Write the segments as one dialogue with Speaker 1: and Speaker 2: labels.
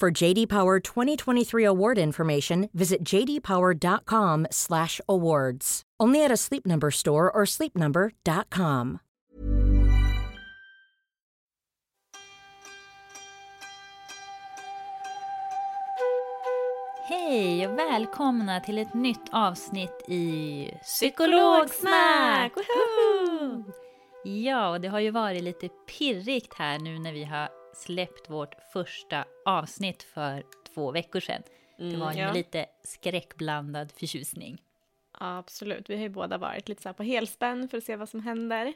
Speaker 1: For JD Power 2023 award information, visit jdpower.com/awards. Only at a Sleep Number store or sleepnumber.com.
Speaker 2: Hej och välkomna till ett nytt avsnitt i Psykologsnack! Ja, och det har ju varit lite pirrigt här nu när vi har släppt vårt första avsnitt för två veckor sedan. det var ju
Speaker 3: ja.
Speaker 2: lite skräckblandad förtjusning.
Speaker 3: Ja, absolut. Vi har ju båda varit lite så här på helspänn för att se vad som händer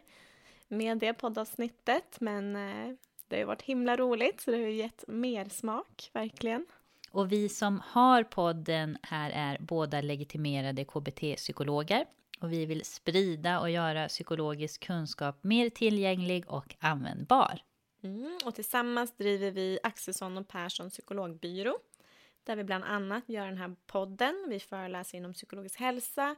Speaker 3: med det poddavsnittet. Men eh, det har ju varit himla roligt, så det har ju gett mer smak, verkligen.
Speaker 2: Och vi som har podden här är båda legitimerade KBT-psykologer. Och vi vill sprida och göra psykologisk kunskap mer tillgänglig och användbar.
Speaker 3: Mm, och tillsammans driver vi Axelsson och Persson psykologbyrå där vi bland annat gör den här podden. Vi föreläser inom psykologisk hälsa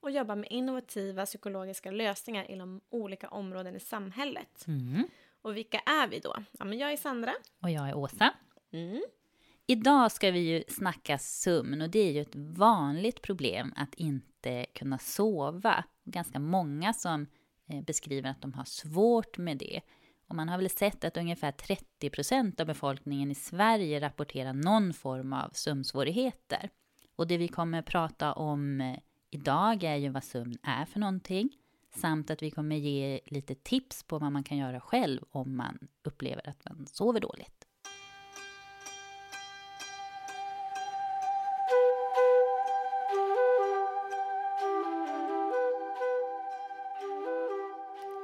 Speaker 3: och jobbar med innovativa psykologiska lösningar inom olika områden i samhället.
Speaker 2: Mm.
Speaker 3: Och vilka är vi då? Ja, men jag är Sandra.
Speaker 2: Och jag är Åsa.
Speaker 3: Mm.
Speaker 2: Idag ska vi ju snacka sömn och det är ju ett vanligt problem att inte kunna sova. Ganska många som eh, beskriver att de har svårt med det. Och man har väl sett att ungefär 30 procent av befolkningen i Sverige rapporterar någon form av sömnsvårigheter. Och det vi kommer att prata om eh, idag är ju vad sömn är för någonting. Samt att vi kommer ge lite tips på vad man kan göra själv om man upplever att man sover dåligt.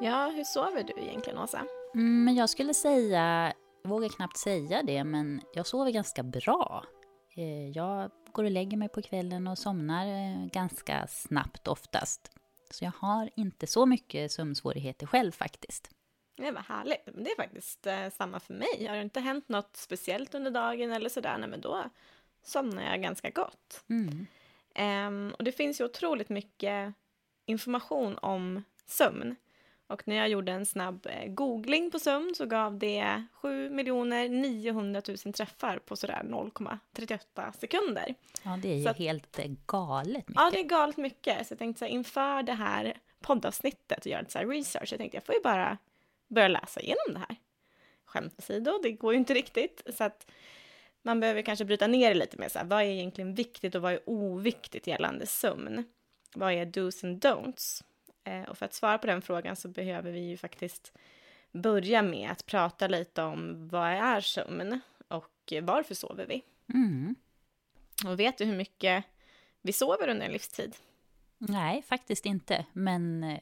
Speaker 3: Ja, hur sover du egentligen, Åsa?
Speaker 2: Mm, men jag skulle säga, vågar knappt säga det, men jag sover ganska bra. Eh, Jag går och lägger mig på kvällen och somnar eh, ganska snabbt oftast. Så jag har inte så mycket sömnsvårigheter själv faktiskt.
Speaker 3: Det var härligt. Det är faktiskt eh, samma för mig. Har det inte hänt något speciellt under dagen eller sådär, nej men då somnar jag ganska gott.
Speaker 2: Mm.
Speaker 3: Ehm, och det finns ju otroligt mycket information om sömn. Och när jag gjorde en snabb eh, googling på sömn så gav det 7 900 000 träffar på sådär 0,38 sekunder.
Speaker 2: Ja, det är ju
Speaker 3: Så
Speaker 2: helt eh, galet mycket.
Speaker 3: Ja, det är galet mycket. Så jag tänkte så här, inför det här poddavsnittet och göra lite så research, jag tänkte jag får ju bara börja läsa igenom det här. Skämt åsido, det går ju inte riktigt. Så att man behöver kanske bryta ner det lite mer. Så här, vad är egentligen viktigt och vad är oviktigt gällande sömn? Vad är dos and don'ts? Eh, och för att svara på den frågan så behöver vi ju faktiskt börja med att prata lite om vad är sömn och varför sover vi?
Speaker 2: Mm.
Speaker 3: Och vet du hur mycket vi sover under en livstid?
Speaker 2: Nej, faktiskt inte. Men eh,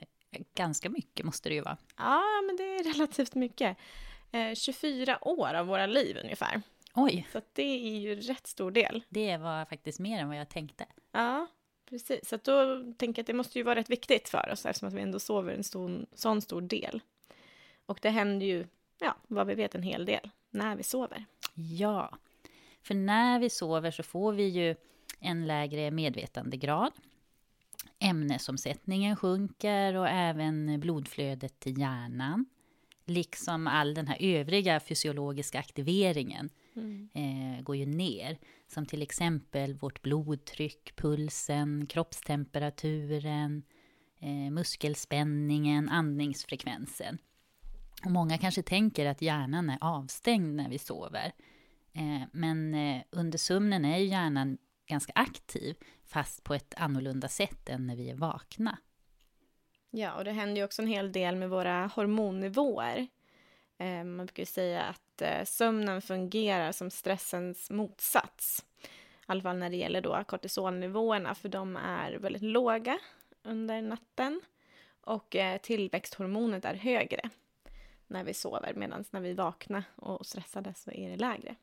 Speaker 2: ganska mycket måste det ju vara.
Speaker 3: Ja, men det är relativt mycket. Eh, 24 år av våra liv ungefär.
Speaker 2: Oj,
Speaker 3: Så det är ju rätt stor del.
Speaker 2: det var faktiskt mer än vad jag tänkte.
Speaker 3: Ja, precis. Så då tänker jag att det måste ju vara rätt viktigt för oss eftersom att vi ändå sover en stor, sån stor del. Och det händer ju, ja, vad vi vet en hel del när vi sover.
Speaker 2: Ja, för när vi sover så får vi ju en lägre medvetandegrad. Ämnesomsättningen sjunker och även blodflödet till hjärnan. Liksom all den här övriga fysiologiska aktiveringen mm. eh, går ju ner. Som till exempel vårt blodtryck, pulsen, kroppstemperaturen, eh, muskelspänningen, andningsfrekvensen. Och många kanske tänker att hjärnan är avstängd när vi sover. Eh, men eh, under sömnen är hjärnan ganska aktiv, fast på ett annorlunda sätt än när vi är vakna.
Speaker 3: Ja, och det händer ju också en hel del med våra hormonnivåer. Eh, man brukar säga att Eh, sömnen fungerar som stressens motsats. I alla fall när det gäller då kortisolnivåerna, för de är väldigt låga under natten. Och eh, tillväxthormonet är högre när vi sover, medan när vi är vakna och stressade så är det lägre.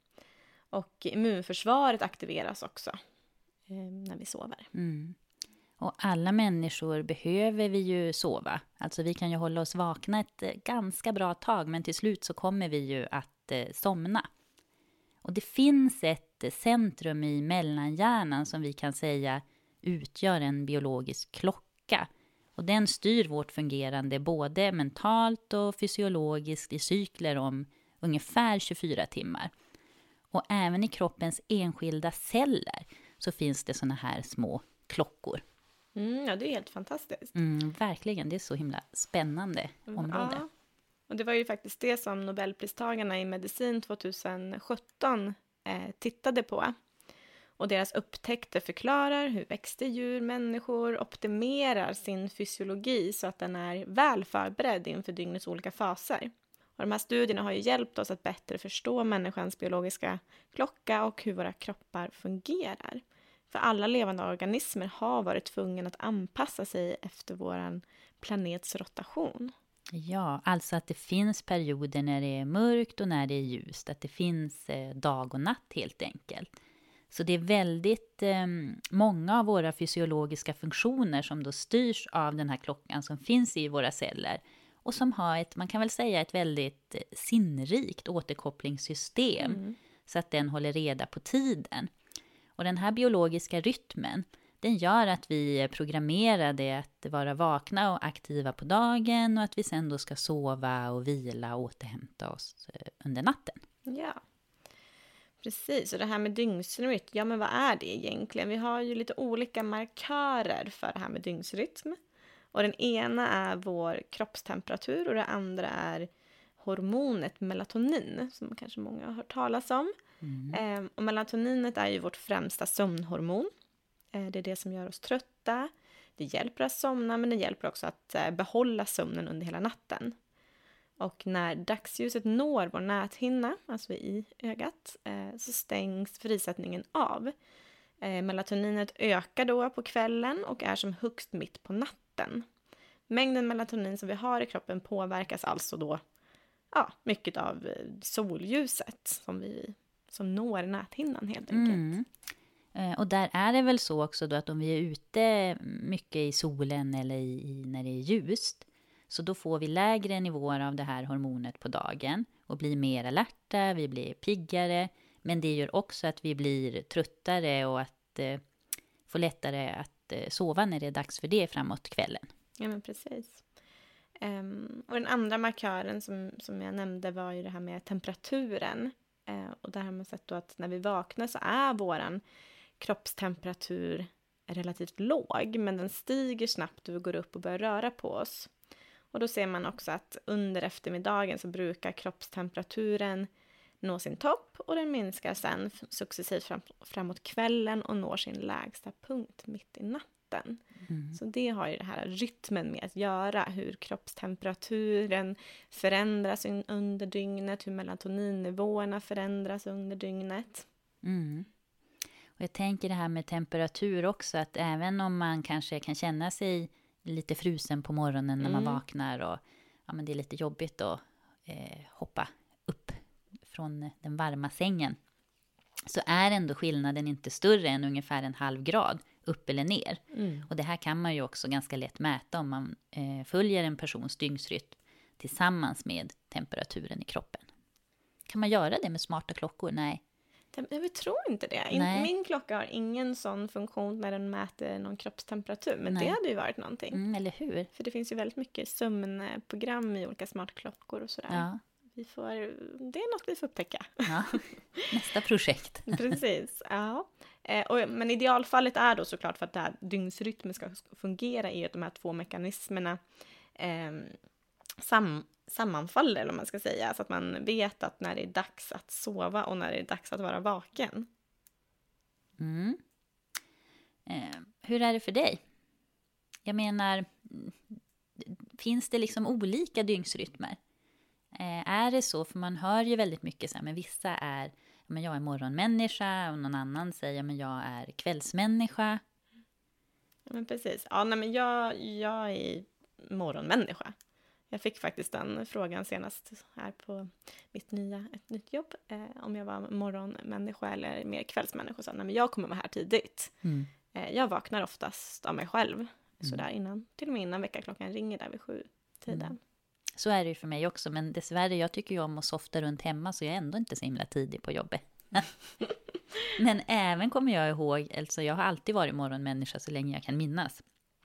Speaker 3: Och immunförsvaret aktiveras också eh, när vi sover.
Speaker 2: Mm. Och alla människor behöver vi ju sova. Alltså vi kan ju hålla oss vakna ett eh, ganska bra tag, men till slut så kommer vi ju att eh, somna. Och det finns ett centrum i mellanhjärnan som vi kan säga utgör en biologisk klocka. Och den styr vårt fungerande både mentalt och fysiologiskt i cykler om ungefär 24 timmar. Och även i kroppens enskilda celler så finns det såna här små klockor.
Speaker 3: Mm, ja, det är helt fantastiskt.
Speaker 2: Mm, verkligen, det är så himla spännande mm, område. Ja.
Speaker 3: Och det var ju faktiskt det som Nobelpristagarna i medicin 2017 eh, tittade på. Och deras upptäckter förklarar hur växter, djur, människor optimerar sin fysiologi så att den är väl förberedd inför dygnets olika faser. Och de här studierna har ju hjälpt oss att bättre förstå människans biologiska klocka och hur våra kroppar fungerar. För alla levande organismer har varit tvungna att anpassa sig efter vår planets rotation.
Speaker 2: Ja, alltså att det finns perioder när det är mörkt och när det är ljust. Att det finns eh, dag och natt helt enkelt. Så det är väldigt eh, många av våra fysiologiska funktioner som då styrs av den här klockan som finns i våra celler och som har ett, man kan väl säga ett väldigt eh, sinnrikt återkopplingssystem mm. så att den håller reda på tiden. Och den här biologiska rytmen, den gör att vi är programmerade att vara vakna och aktiva på dagen och att vi sen då ska sova och vila och återhämta oss eh, under natten.
Speaker 3: Ja, precis. Och det här med dygnsrytm, ja men vad är det egentligen? Vi har ju lite olika markörer för det här med dygnsrytm. Och den ena är vår kroppstemperatur och det andra är hormonet melatonin, som kanske många har hört talas om. Mm. Eh, och melatoninet är ju vårt främsta sömnhormon. Eh, det är det som gör oss trötta. Det hjälper att somna, men det hjälper också att eh, behålla sömnen under hela natten. Och när dagsljuset når vår näthinna, alltså i ögat, eh, så stängs frisättningen av. Melatoninet ökar då på kvällen och är som högst mitt på natten. Mängden melatonin som vi har i kroppen påverkas alltså då ja, mycket av solljuset som, vi, som når näthinnan helt enkelt. Mm.
Speaker 2: Eh, och där är det väl så också då att om vi är ute mycket i solen eller i, när det är ljust så då får vi lägre nivåer av det här hormonet på dagen och blir mer alerta, vi blir piggare. Men det gör också att vi blir tröttare och att eh, får lättare att Eh, sova när det är dags för det framåt kvällen.
Speaker 3: Ja, men precis. Um, och den andra markören som, som jag nämnde var ju det här med temperaturen. Uh, och där har man sett då att när vi vaknar så är våran kroppstemperatur relativt låg, men den stiger snabbt och vi går upp och börjar röra på oss. Och då ser man också att under eftermiddagen så brukar kroppstemperaturen nå sin topp och den minskar sen successivt fram, framåt kvällen och når sin lägsta punkt mitt i natten. Mm. Så det har ju det här rytmen med att göra, hur kroppstemperaturen förändras under dygnet, hur melatoninnivåerna förändras under dygnet.
Speaker 2: Mm. Och jag tänker det här med temperatur också, att även om man kanske kan känna sig lite frusen på morgonen när man mm. vaknar och ja, men det är lite jobbigt att eh, hoppa upp från den varma sängen så är ändå skillnaden inte större än ungefär en halv grad upp eller ner. Mm. Och det här kan man ju också ganska lätt mäta om man eh, följer en persons dygnsrytm tillsammans med temperaturen i kroppen. Kan man göra det med smarta klockor? Nej.
Speaker 3: Jag tror inte det.
Speaker 2: Nej.
Speaker 3: Min klocka har ingen sån funktion när den mäter någon kroppstemperatur. Men
Speaker 2: Nej.
Speaker 3: det hade ju varit någonting.
Speaker 2: Mm, eller hur?
Speaker 3: För det finns ju väldigt mycket sömnprogram i olika smartklockor och sådär.
Speaker 2: Ja.
Speaker 3: Vi får, det är något vi får upptäcka.
Speaker 2: ja. Nästa projekt.
Speaker 3: Precis, ja. Eh, och, men idealfallet är då såklart för att det här dygnsrytmen ska fungera är att de här två mekanismerna eh, sam, sammanfaller, vad man ska säga. Så att man vet att när det är dags att sova och när det är dags att vara vaken.
Speaker 2: Mm. Eh, hur är det för dig? Jag menar, mm, finns det liksom olika dygnsrytmer? Eh, är det så? För man hör ju väldigt mycket så här, men vissa är, men jag är morgonmänniska och någon annan säger, men jag är kvällsmänniska.
Speaker 3: Men precis. Ja, nej, men jag, jag är morgonmänniska. Jag fick faktiskt den frågan senast här på mitt nya ett nytt jobb. Eh, om jag var morgonmänniska eller mer kvällsmänniska. Så, nej, men jag kommer vara här tidigt.
Speaker 2: Mm.
Speaker 3: Eh, jag vaknar oftast av mig själv. Sådär innan, till och med innan väckarklockan ringer där vid sju tiden.
Speaker 2: Mm. Så är det ju för mig också, men dessvärre, jag tycker ju om att softa runt hemma, så jag är ändå inte så himla tidig på jobbet. men även kommer jag ihåg, alltså jag har alltid varit morgonmänniska så länge jag kan minnas.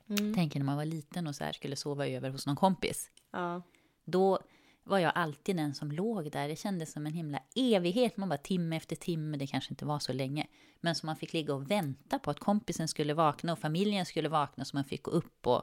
Speaker 3: Mm.
Speaker 2: Tänker när man var liten och så här skulle sova över hos någon kompis.
Speaker 3: Ja.
Speaker 2: Då var jag alltid den som låg där. Det kändes som en himla evighet. Man bara timme efter timme, det kanske inte var så länge. Men som man fick ligga och vänta på att kompisen skulle vakna och familjen skulle vakna så man fick gå upp och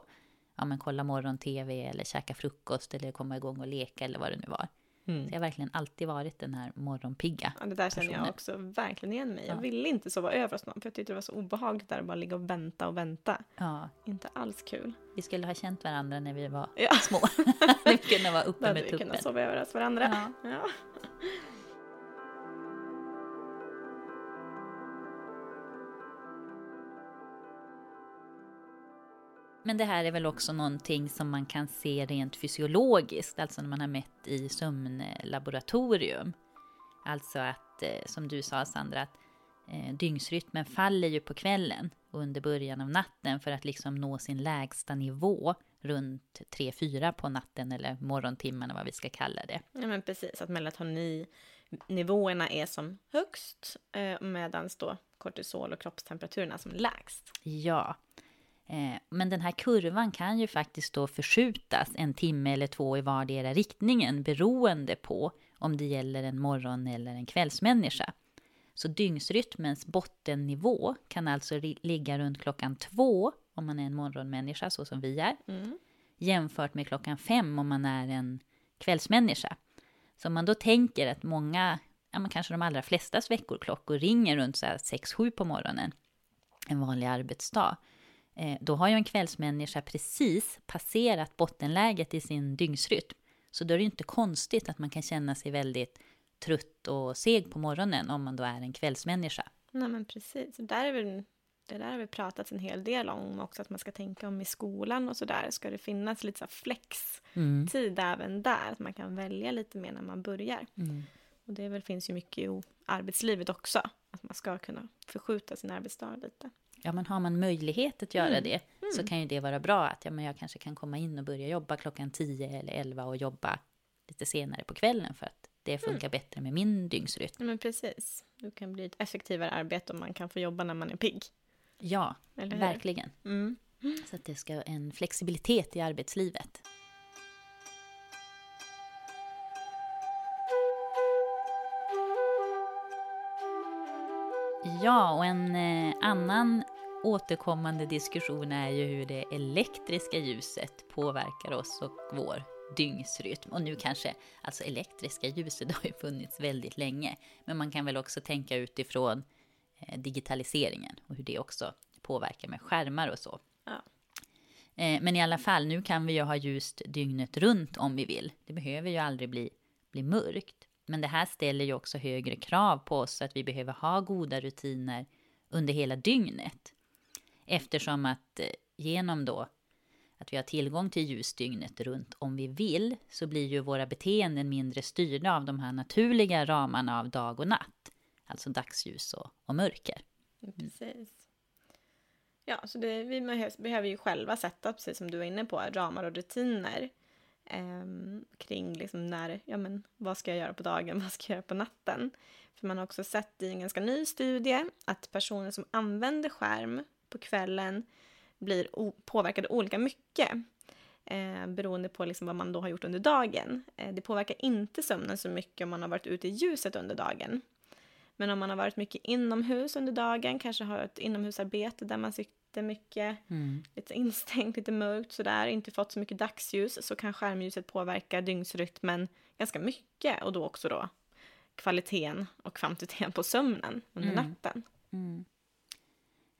Speaker 2: ja, men kolla morgon-tv eller käka frukost eller komma igång och leka eller vad det nu var.
Speaker 3: Mm.
Speaker 2: Så jag har verkligen alltid varit den här morgonpigga.
Speaker 3: Ja, det där känner jag
Speaker 2: personen.
Speaker 3: också verkligen igen mig. Jag
Speaker 2: Ja.
Speaker 3: ville inte sova över hos någon för jag tyckte det var så obehagligt där att bara ligga och vänta och vänta.
Speaker 2: Ja,
Speaker 3: Inte alls kul.
Speaker 2: vi skulle ha känt varandra när vi var
Speaker 3: Ja.
Speaker 2: små. vi kunde vara
Speaker 3: Då
Speaker 2: uppe
Speaker 3: hade
Speaker 2: med
Speaker 3: vi
Speaker 2: tuppen.
Speaker 3: kunnat sova över hos varandra.
Speaker 2: Ja. Men det här är väl också någonting som man kan se rent fysiologiskt, alltså när man har mätt i sömnlaboratorium. Alltså att, eh, som du sa Sandra, att eh, dygnsrytmen faller ju på kvällen och under början av natten för att liksom nå sin lägsta nivå runt 3-4 på natten eller morgontimmarna vad vi ska kalla det.
Speaker 3: ja, men precis. Att melatoninivåerna är som högst eh, medan då kortisol och kroppstemperaturerna som lägst.
Speaker 2: Ja, men den här kurvan kan ju faktiskt då förskjutas en timme eller två i vardera riktningen beroende på om det gäller en morgon eller en kvällsmänniska. Så dygnsrytmens bottennivå kan alltså ligga runt klockan två om man är en morgonmänniska så som vi är,
Speaker 3: Mm.
Speaker 2: jämfört med klockan fem om man är en kvällsmänniska. Så om man då tänker att många, ja men kanske de allra flestas veckorklockor ringer runt så här 6-7 på morgonen, en vanlig arbetsdag, eh, då har ju en kvällsmänniska precis passerat bottenläget i sin dygnsrytm. Så då är det inte konstigt att man kan känna sig väldigt trött och seg på morgonen om man då är en kvällsmänniska.
Speaker 3: Nej, men precis. Där är väl, det där har vi pratat en hel del om också, att man ska tänka om i skolan och sådär. Ska det finnas lite så här flex-tid även där? Att man kan välja lite mer när man börjar. Och det väl, finns ju mycket i arbetslivet också. Att man ska kunna förskjuta sin arbetsdag lite.
Speaker 2: Ja, men har man möjlighet att göra
Speaker 3: Mm.
Speaker 2: det så kan ju det vara bra att ja, men jag kanske kan komma in och börja jobba klockan 10 eller 11 och jobba lite senare på kvällen för att det
Speaker 3: Mm.
Speaker 2: funkar bättre med min dygnsrytm.
Speaker 3: Ja, men precis. Det kan bli ett effektivare arbete om man kan få jobba när man är pigg.
Speaker 2: Ja, verkligen.
Speaker 3: Mm.
Speaker 2: Så att det ska en flexibilitet i arbetslivet. Ja, och en eh, annan återkommande diskussion är ju hur det elektriska ljuset påverkar oss och vår dygnsrytm. Och nu kanske, alltså elektriska ljuset har ju funnits väldigt länge, men man kan väl också tänka utifrån eh, digitaliseringen och hur det också påverkar med skärmar och så.
Speaker 3: Ja.
Speaker 2: Eh, Men i alla fall, nu kan vi ju ha ljust dygnet runt om vi vill. Det behöver ju aldrig bli, bli mörkt. Men det här ställer ju också högre krav på oss att vi behöver ha goda rutiner under hela dygnet. Eftersom att eh, genom då att vi har tillgång till ljus dygnet runt om vi vill så blir ju våra beteenden mindre styrda av de här naturliga ramarna av dag och natt. Alltså dagsljus och, och mörker.
Speaker 3: Precis. Ja, så det, vi behöver, ju själva sätta, precis som du var inne på, ramar och rutiner eh, kring liksom när, ja men vad ska jag göra på dagen, vad ska jag göra på natten? För man har också sett i en ganska ny studie att personer som använder skärm på kvällen blir påverkade olika mycket eh, beroende på liksom vad man då har gjort under dagen. Eh, det påverkar inte sömnen så mycket om man har varit ute i ljuset under dagen. Men om man har varit mycket inomhus under dagen, kanske har ett inomhusarbete där man sitter mycket, mm. lite instängt, lite mörkt sådär, inte fått så mycket dagsljus, så kan skärmljuset påverka dygnsrytmen ganska mycket och då också då kvaliteten och kvantiteten på sömnen under mm. natten. Mm.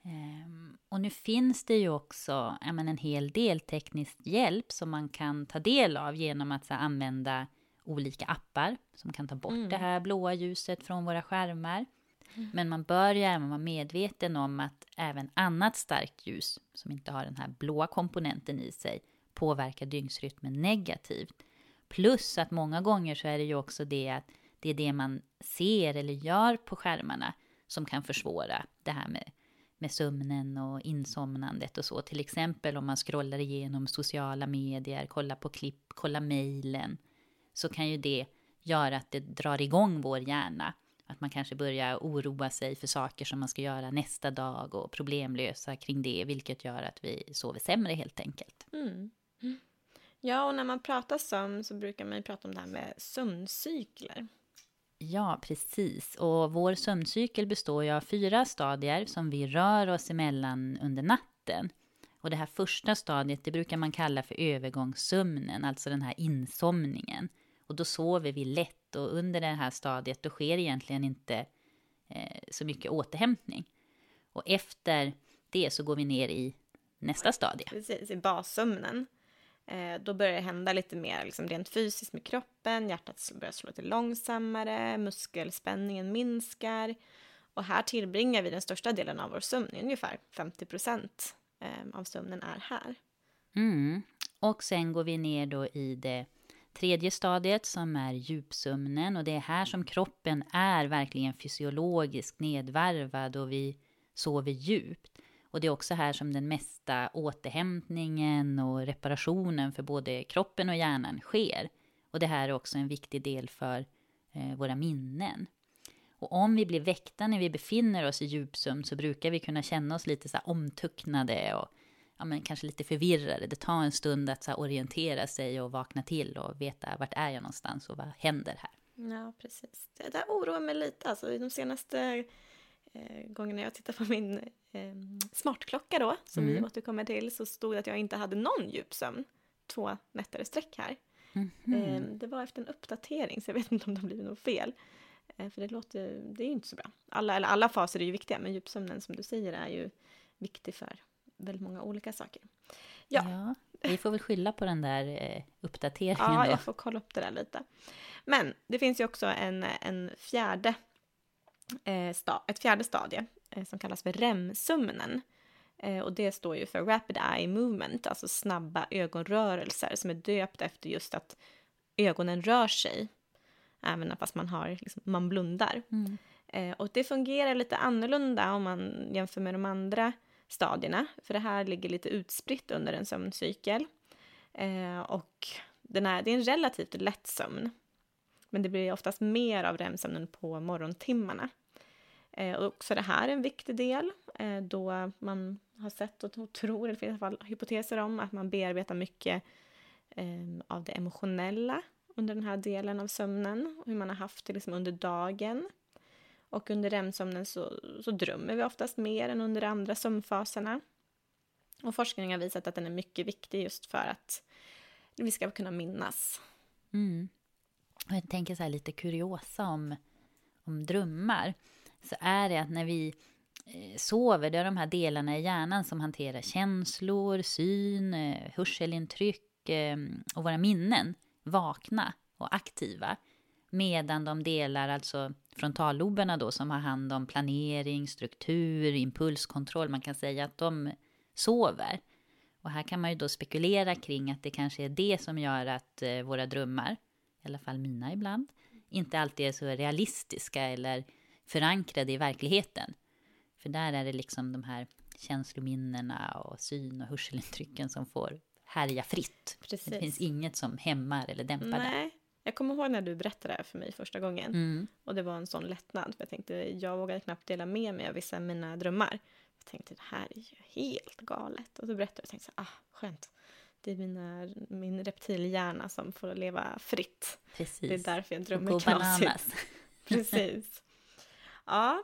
Speaker 2: Um, och nu finns det ju också menar, en hel del teknisk hjälp som man kan ta del av genom att så, använda olika appar som kan ta bort mm. det här blåa ljuset från våra skärmar. Mm. Men man bör ju även vara medveten om att även annat starkt ljus som inte har den här blåa komponenten i sig påverkar dygnsrytmen negativt. Plus att många gånger så är det ju också det att det är det man ser eller gör på skärmarna som kan försvåra det här med, med sömnen och insomnandet och så. Till exempel om man scrollar igenom sociala medier, kollar på klipp, kollar mejlen så kan ju det göra att det drar igång vår hjärna. Att man kanske börjar oroa sig för saker som man ska göra nästa dag och problemlösa kring det, vilket gör att vi sover sämre helt enkelt. Mm.
Speaker 3: Ja, och när man pratar sömn så brukar man ju prata om det här med sömncykler.
Speaker 2: Ja, precis. Och vår sömncykel består ju av fyra stadier som vi rör oss emellan under natten. Och det här första stadiet, det brukar man kalla för övergångssömnen, alltså den här insomningen. Och då sover vi lätt och under det här stadiet då sker egentligen inte eh, så mycket återhämtning. Och efter det så går vi ner i nästa stadie.
Speaker 3: Precis, i bassömnen. Eh, då börjar det hända lite mer liksom rent fysiskt med kroppen, hjärtat börjar slå lite långsammare, muskelspänningen minskar. Och här tillbringar vi den största delen av vår sömn, ungefär 50 procent eh, av sömnen är här.
Speaker 2: Mm. Och sen går vi ner då i det tredje stadiet som är djupsömnen och det är här som kroppen är verkligen fysiologiskt nedvarvad och vi sover djupt. Och det är också här som den mesta återhämtningen och reparationen för både kroppen och hjärnan sker. Och det här är också en viktig del för eh, våra minnen. Och om vi blir väckta när vi befinner oss i djupsömn så brukar vi kunna känna oss lite så omtucknade och ja, men kanske lite förvirrade. Det tar en stund att så orientera sig och vakna till och veta vart är jag någonstans och vad händer här.
Speaker 3: Ja, precis. Det där oroar mig lite. Alltså, de senaste eh, gångerna jag tittar på min eh, smartklocka då, som mm. vi återkommer till, så stod det att jag inte hade någon djupsömn två nätter i sträck här. Mm -hmm. eh, det var efter en uppdatering, så jag vet inte om det har blivit något fel. Eh, för det låter, det är ju inte så bra. Alla, eller alla faser är ju viktiga, men djupsömnen som du säger är ju viktig för väldigt många olika saker.
Speaker 2: Ja. ja vi får väl skylla på den där eh, uppdateringen.
Speaker 3: Ja, då. jag får kolla upp det där lite. Men det finns ju också en, en fjärde, sta, ett fjärde stadie eh, som kallas för REM-sömnen. Eh, och det står ju för Rapid Eye Movement, alltså snabba ögonrörelser som är döpt efter just att ögonen rör sig även fast man, har, liksom, man blundar. Mm. Eh, och det fungerar lite annorlunda om man jämför med de andra stadierna, för det här ligger lite utspritt under en sömncykel. Eh, och den är, det är en relativt lätt sömn, men det blir oftast mer av REM-sömnen på morgontimmarna. Eh, och också det här är en viktig del, eh, då man har sett och tror, eller i alla fall hypoteser om, att man bearbetar mycket eh, av det emotionella under den här delen av sömnen, hur man har haft det liksom under dagen. Och under REM-sömnen så, så drömmer vi oftast mer än under de andra sömnfaserna. Och forskning har visat att den är mycket viktig just för att vi ska kunna minnas.
Speaker 2: Mm. Och jag tänker så här lite kuriosa om, om drömmar. Så är det att när vi eh, sover, det är de här delarna i hjärnan som hanterar känslor, syn, eh, hörselintryck eh, och våra minnen vakna och aktiva. Medan de delar, alltså frontalloberna då, som har hand om planering, struktur, impulskontroll, man kan säga att de sover. Och här kan man ju då spekulera kring att det kanske är det som gör att våra drömmar, i alla fall mina ibland, inte alltid är så realistiska eller förankrade i verkligheten. För där är det liksom de här känslominnena och syn och hörselintrycken som får härja fritt. Precis. Det finns inget som hämmar eller dämpar
Speaker 3: Nej.
Speaker 2: det.
Speaker 3: Jag kommer ihåg när du berättade det här för mig första gången.
Speaker 2: Mm.
Speaker 3: Och det var en sån lättnad. För jag tänkte, jag vågade knappt dela med mig av vissa av mina drömmar. Jag tänkte, det här är ju helt galet. Och så berättade jag och tänkte, ah, skönt. Det är mina, min reptilhjärna som får leva fritt.
Speaker 2: Precis.
Speaker 3: Det är därför jag drömmer knasigt. Precis. Ja.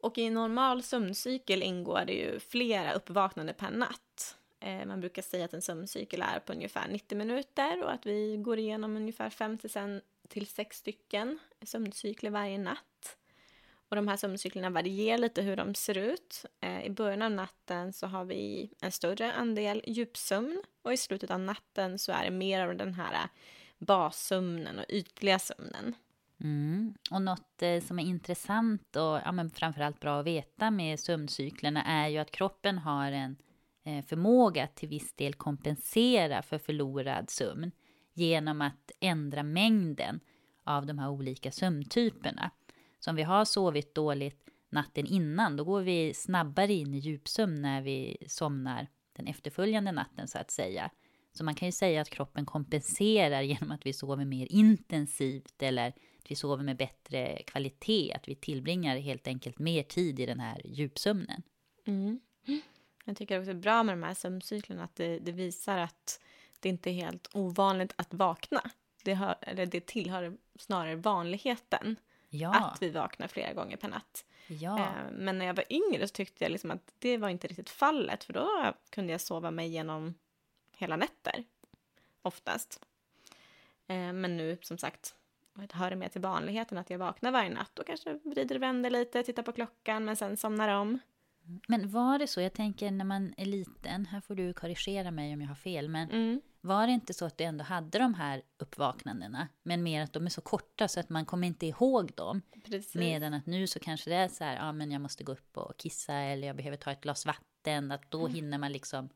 Speaker 3: Och i en normal sömncykel ingår det ju flera uppvaknande per natt. Eh, man brukar säga att en sömncykel är på ungefär 90 minuter och att vi går igenom ungefär 5 till sen- till 6 stycken sömncykler varje natt. Och de här sömncyklerna varierar lite hur de ser ut. Eh, I början av natten så har vi en större andel djupsömn och i slutet av natten så är det mer av den här bassömnen och ytliga sömnen.
Speaker 2: Mm. Och något eh, som är intressant och ja, men framförallt bra att veta med sömncyklerna är ju att kroppen har en eh, förmåga att till viss del kompensera för förlorad sömn genom att ändra mängden av de här olika sömntyperna. Så om vi har sovit dåligt natten innan, då går vi snabbare in i djupsömn när vi somnar den efterföljande natten så att säga. Så man kan ju säga att kroppen kompenserar genom att vi sover mer intensivt eller att vi sover med bättre kvalitet, att vi tillbringar helt enkelt mer tid i den här djupsömnen.
Speaker 3: Mm. Jag tycker också det är bra med de här sömncyklerna att det, det visar att det inte är helt ovanligt att vakna. Det, hör, eller det tillhör snarare vanligheten
Speaker 2: Ja,
Speaker 3: att vi vaknar flera gånger per natt.
Speaker 2: ja,
Speaker 3: Eh, Men när jag var yngre så tyckte jag liksom att det var inte riktigt fallet för då kunde jag sova mig igenom hela nätter oftast. Eh, Men nu som sagt hör det mer till vanligheten att jag vaknar varje natt och kanske vrider och vänder lite, tittar på klockan men sen somnar om.
Speaker 2: Men var det så, jag tänker när man är liten, här får du korrigera mig om jag har fel, men
Speaker 3: Mm.
Speaker 2: Var det inte så att du ändå hade de här uppvaknandena, men mer att de är så korta så att man kommer inte ihåg dem?
Speaker 3: Precis.
Speaker 2: Medan att nu så kanske det är så här, ja men jag måste gå upp och kissa eller jag behöver ta ett glas vatten, att då hinner man liksom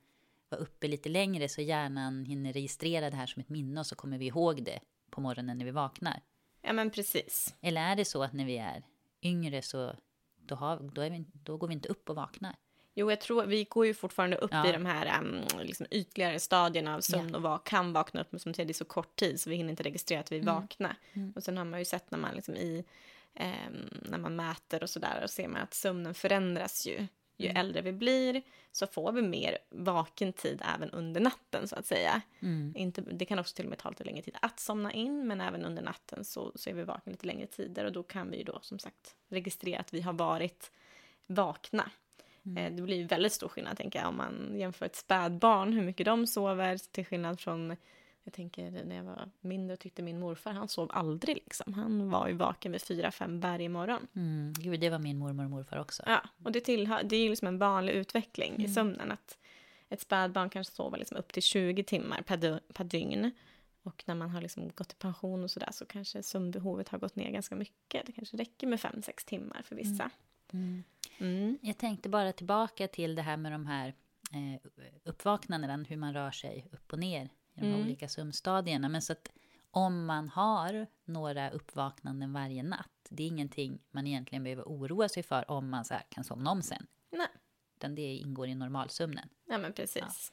Speaker 2: vara uppe lite längre så hjärnan hinner registrera det här som ett minne och så kommer vi ihåg det på morgonen när vi vaknar.
Speaker 3: Ja men precis.
Speaker 2: Eller är det så att när vi är yngre så då, har, då, vi, då går vi inte upp och vaknar?
Speaker 3: Jo, jag tror vi går ju fortfarande upp
Speaker 2: Ja.
Speaker 3: i de här um, liksom ytligare stadierna av sömn och va- kan vakna upp, men som säger, det är så kort tid så vi hinner inte registrera att vi är
Speaker 2: Mm.
Speaker 3: vakna. Och sen har man ju sett när man liksom i, ehm, när man mäter och sådär, och ser man att sömnen förändras ju. Ju
Speaker 2: Mm.
Speaker 3: äldre vi blir så får vi mer vaken tid även under natten så att säga.
Speaker 2: Mm.
Speaker 3: Inte, det kan också till och med ta lite längre tid att somna in, men även under natten så, så är vi vakna lite längre tider och då kan vi ju då som sagt registrera att vi har varit vakna. Eh, Det blir väldigt stor skillnad tänker jag om man jämför ett spädbarn, hur mycket de sover till skillnad från jag tänker när jag var mindre och tyckte min morfar, han sov aldrig liksom. Han var ju vaken vid fyra, fem varje morgon.
Speaker 2: Mm. Gud, det var min mormor och morfar också.
Speaker 3: Ja, och det, tillhör, det är ju liksom en vanlig utveckling i sömnen att ett spädbarn kanske sover liksom upp till 20 timmar per, per dygn. Och när man har liksom gått i pension och sådär så kanske sömnbehovet har gått ner ganska mycket. Det kanske räcker med 5-6 timmar för vissa.
Speaker 2: Mm.
Speaker 3: Mm.
Speaker 2: Jag tänkte bara tillbaka till det här med de här eh, uppvaknandena, hur man rör sig upp och ner i de
Speaker 3: Mm.
Speaker 2: olika sömnstadierna. Men så att om man har några uppvaknanden varje natt, det är ingenting man egentligen behöver oroa sig för om man så kan somna om sen.
Speaker 3: Nej.
Speaker 2: Utan det ingår i normalsömnen.
Speaker 3: Ja, men precis.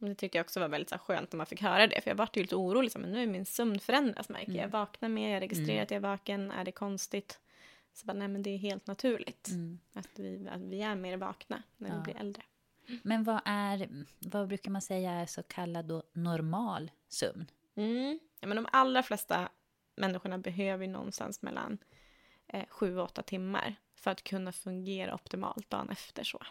Speaker 3: Och Det tyckte jag också var väldigt så skönt när man fick höra det. För jag var ju lite orolig. Så, men nu är min sömn förändrats märker jag. Jag vaknar mer, jag registrerar att jag är vaken. Är det konstigt? Så bara, nej men det är helt naturligt. Att, vi, att vi är mer vakna när vi
Speaker 2: Ja.
Speaker 3: blir äldre.
Speaker 2: Men vad är, vad brukar man säga är så kallad då normal sömn?
Speaker 3: Mm. Ja, men de allra flesta människorna behöver någonstans mellan eh, sju och åtta timmar för att kunna fungera optimalt dagen efter. så.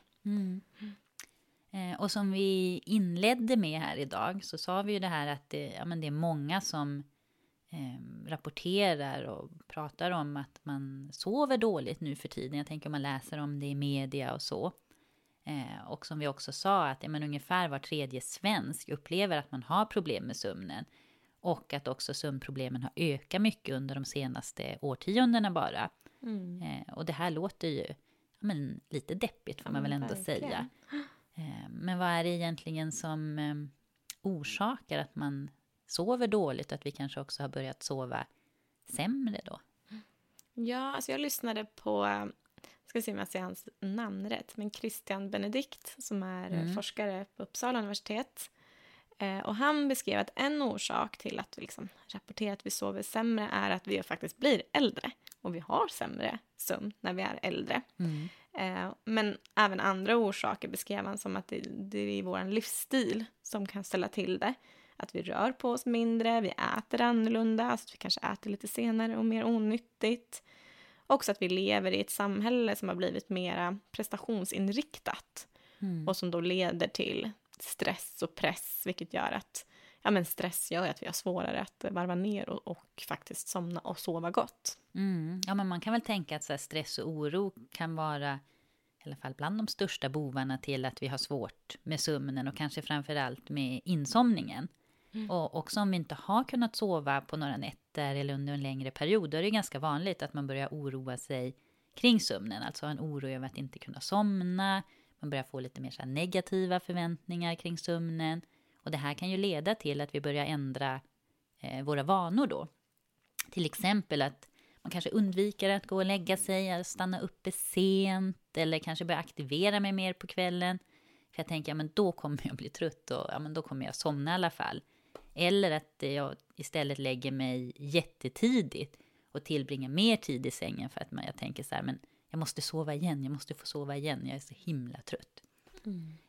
Speaker 2: Eh, och som vi inledde med här idag så sa vi ju det här att det, ja, men det är många som eh, rapporterar och pratar om att man sover dåligt nu för tiden. Jag tänker om man läser om det i media och så. Eh, och som vi också sa att ja, men ungefär var tredje svensk upplever att man har problem med sömnen. Och att också sömnproblemen har ökat mycket under de senaste årtiondena bara. Eh, och det här låter ju ja, men, lite deppigt får man väl
Speaker 3: men
Speaker 2: ändå
Speaker 3: verkligen.
Speaker 2: säga. Eh, Men vad är det egentligen som orsakar att man sover dåligt och att vi kanske också har börjat sova sämre då?
Speaker 3: Ja, alltså jag lyssnade på, ska se om jag säger hans namn rätt, men Christian Benedikt som är eh, forskare på Uppsala universitet. Eh, och han beskrev att en orsak till att vi liksom rapporterar att vi sover sämre är att vi faktiskt blir äldre och vi har sämre sömn när vi är äldre.
Speaker 2: Mm.
Speaker 3: Eh, men även andra orsaker beskrev han som att det, det är vår livsstil som kan ställa till det. Att vi rör på oss mindre, vi äter annorlunda, alltså vi kanske äter lite senare och mer onyttigt. Också att vi lever i ett samhälle som har blivit mer prestationsinriktat
Speaker 2: Mm.
Speaker 3: och som då leder till stress och press, vilket gör att ja, men stress gör att vi har svårare att varva ner och, och faktiskt somna och sova gott.
Speaker 2: Mm. Ja, men man kan väl tänka att så stress och oro kan vara i alla fall bland de största bovarna till att vi har svårt med sömnen och kanske framför allt med insomningen. Mm. Och också om vi inte har kunnat sova på några nätter eller under en längre period, då är det ganska vanligt att man börjar oroa sig kring sömnen, alltså en oro över att inte kunna somna, man börjar få lite mer så här negativa förväntningar kring sömnen. Och det här kan ju leda till att vi börjar ändra eh, våra vanor då. Till exempel att man kanske undviker att gå och lägga sig, stanna uppe sent eller kanske börja aktivera mig mer på kvällen. För jag tänker, ja men då kommer jag bli trött och ja men då kommer jag somna i alla fall. Eller att jag istället lägger mig jättetidigt och tillbringar mer tid i sängen för att man, jag tänker så här, men jag måste sova igen, jag måste få sova igen, jag är så himla trött.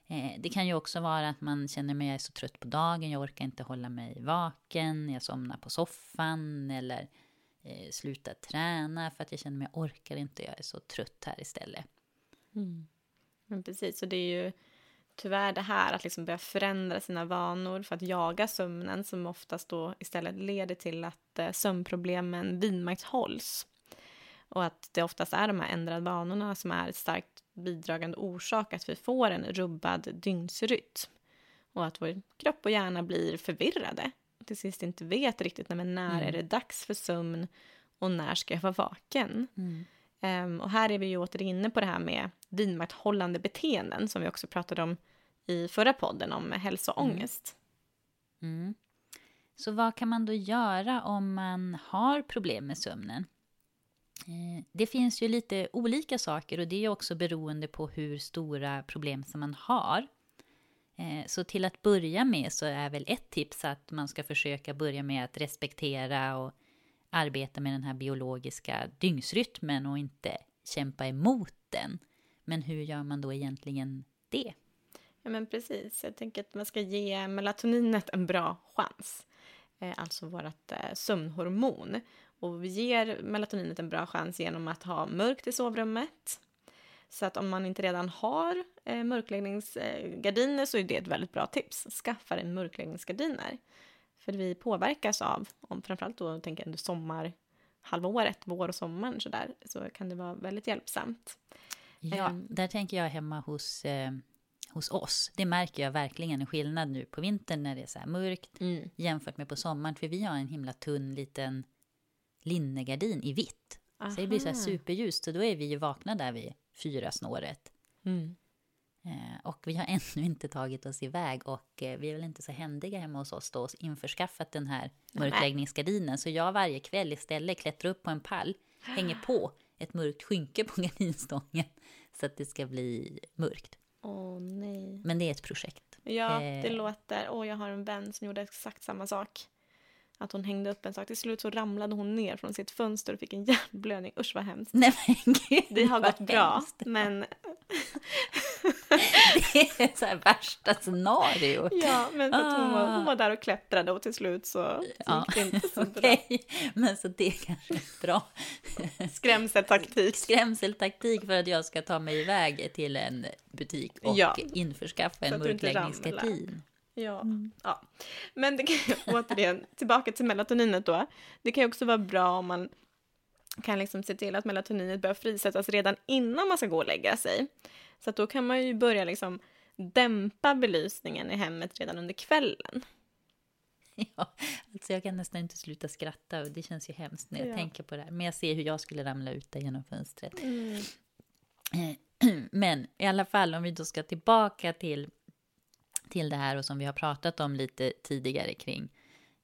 Speaker 2: Eh, det kan ju också vara att man känner mig, jag är så trött på dagen, jag orkar inte hålla mig vaken, jag somnar på soffan eller eh, slutar träna för att jag känner mig, jag orkar inte, jag är så trött här istället.
Speaker 3: Men precis, så det är ju tyvärr det här att liksom börja förändra sina vanor för att jaga sömnen som oftast då istället leder till att eh, sömnproblemen vidmakthålls. Och att det oftast är de här ändrade vanorna som är ett starkt bidragande orsak att vi får en rubbad dygnsrytm. Och att vår kropp och hjärna blir förvirrade. Och till sist inte vet riktigt när är det dags för sömn och när ska jag vara vaken. Ehm, och här är vi ju åter inne på det här med vidmakthållande beteenden som vi också pratade om i förra podden om hälsoångest.
Speaker 2: Mm. Så vad kan man då göra om man har problem med sömnen? Eh, Det finns ju lite olika saker och det är också beroende på hur stora problem som man har. Eh, Så till att börja med så är väl ett tips att man ska försöka börja med att respektera och arbeta med den här biologiska dygnsrytmen och inte kämpa emot den. Men hur gör man då egentligen det?
Speaker 3: Ja, men precis. Jag tänker att man ska ge melatoninet en bra chans. Eh, alltså vårt eh, sömnhormon. Och vi ger melatoninet en bra chans genom att ha mörkt i sovrummet. Så att om man inte redan har eh, mörkläggningsgardiner så är det ett väldigt bra tips. Skaffa dig mörkläggningsgardiner. För vi påverkas av, om framförallt då tänker jag under sommar, halvåret, vår och sommaren så där, så kan det vara väldigt hjälpsamt.
Speaker 2: Ja,
Speaker 3: Ehm.
Speaker 2: där tänker jag hemma hos, eh, hos oss. Det märker jag verkligen en skillnad nu på vintern när det är så här mörkt jämfört med på sommaren. För vi har en himla tunn liten linnegardin i vitt. Så det blir så här
Speaker 3: Aha.
Speaker 2: superljust. Så då är vi ju vakna där vid fyra snåret.
Speaker 3: Mm.
Speaker 2: Eh, och vi har ännu inte tagit oss iväg och eh, vi är väl inte så händiga hemma hos oss då och införskaffat den här mörkläggningsgardinen. Så jag varje kväll istället klättrar upp på en pall, hänger på ett mörkt skynke på gardinstången så att det ska bli mörkt.
Speaker 3: Åh nej.
Speaker 2: Men det är ett projekt.
Speaker 3: Ja, det
Speaker 2: Eh.
Speaker 3: låter... Åh, jag har en vän som gjorde exakt samma sak. Att hon hängde upp en sak. Till slut så ramlade hon ner från sitt fönster och fick en hjärnblödning. Usch vad hemskt.
Speaker 2: Nej men gud
Speaker 3: Det har gått bra,
Speaker 2: hemskt.
Speaker 3: men...
Speaker 2: Det är så här värsta scenario.
Speaker 3: Ja, men för att hon, var, hon var där och klättrade och till slut så
Speaker 2: Ah. Ja,
Speaker 3: gick det inte så bra.
Speaker 2: Okej, men så det kanske är bra
Speaker 3: Skrämseltaktik.
Speaker 2: skrämseltaktik för att jag ska ta mig iväg till en butik och
Speaker 3: Ja.
Speaker 2: införskaffa
Speaker 3: Så
Speaker 2: en mörkläggningsgardin.
Speaker 3: Ja, ja. Men det kan återigen, tillbaka till melatoninet då. Det kan ju också vara bra om man kan liksom se till att melatoninet börjar frisättas redan innan man ska gå och lägga sig. Så då kan man ju börja liksom dämpa belysningen i hemmet redan under kvällen.
Speaker 2: Ja, alltså jag kan nästan inte sluta skratta och det känns ju hemskt när jag
Speaker 3: Ja.
Speaker 2: tänker på det här. Men jag ser hur jag skulle ramla ut där genom fönstret. Eh, Men i alla fall, om vi då ska tillbaka till, till det här och som vi har pratat om lite tidigare kring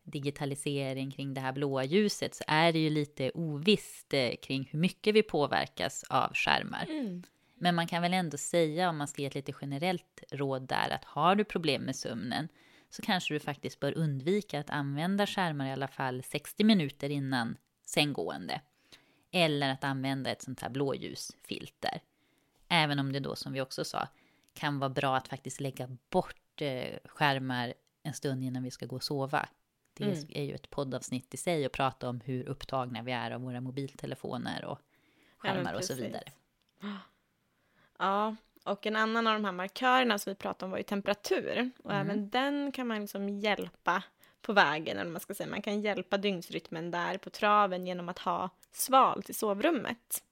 Speaker 2: digitalisering, kring det här blåa ljuset, så är det ju lite ovisst eh, kring hur mycket vi påverkas av skärmar. Men man kan väl ändå säga, om man ska ge ett lite generellt råd där, att har du problem med sömnen, så kanske du faktiskt bör undvika att använda skärmar i alla fall 60 minuter innan sänggående. Eller att använda ett sånt här blåljusfilter. Även om det då, som vi också sa, kan vara bra att faktiskt lägga bort eh, skärmar en stund innan vi ska gå och sova. Det
Speaker 3: Mm.
Speaker 2: är ju ett poddavsnitt i sig att prata om hur upptagna vi är av våra mobiltelefoner och
Speaker 3: Ja,
Speaker 2: skärmar och så vidare.
Speaker 3: Ja, och en annan av de här markörerna som vi pratade om var ju temperatur. Och
Speaker 2: Mm.
Speaker 3: även den kan man liksom hjälpa på vägen, eller man ska säga. Man kan hjälpa dygnsrytmen där på traven genom att ha svalt i sovrummet.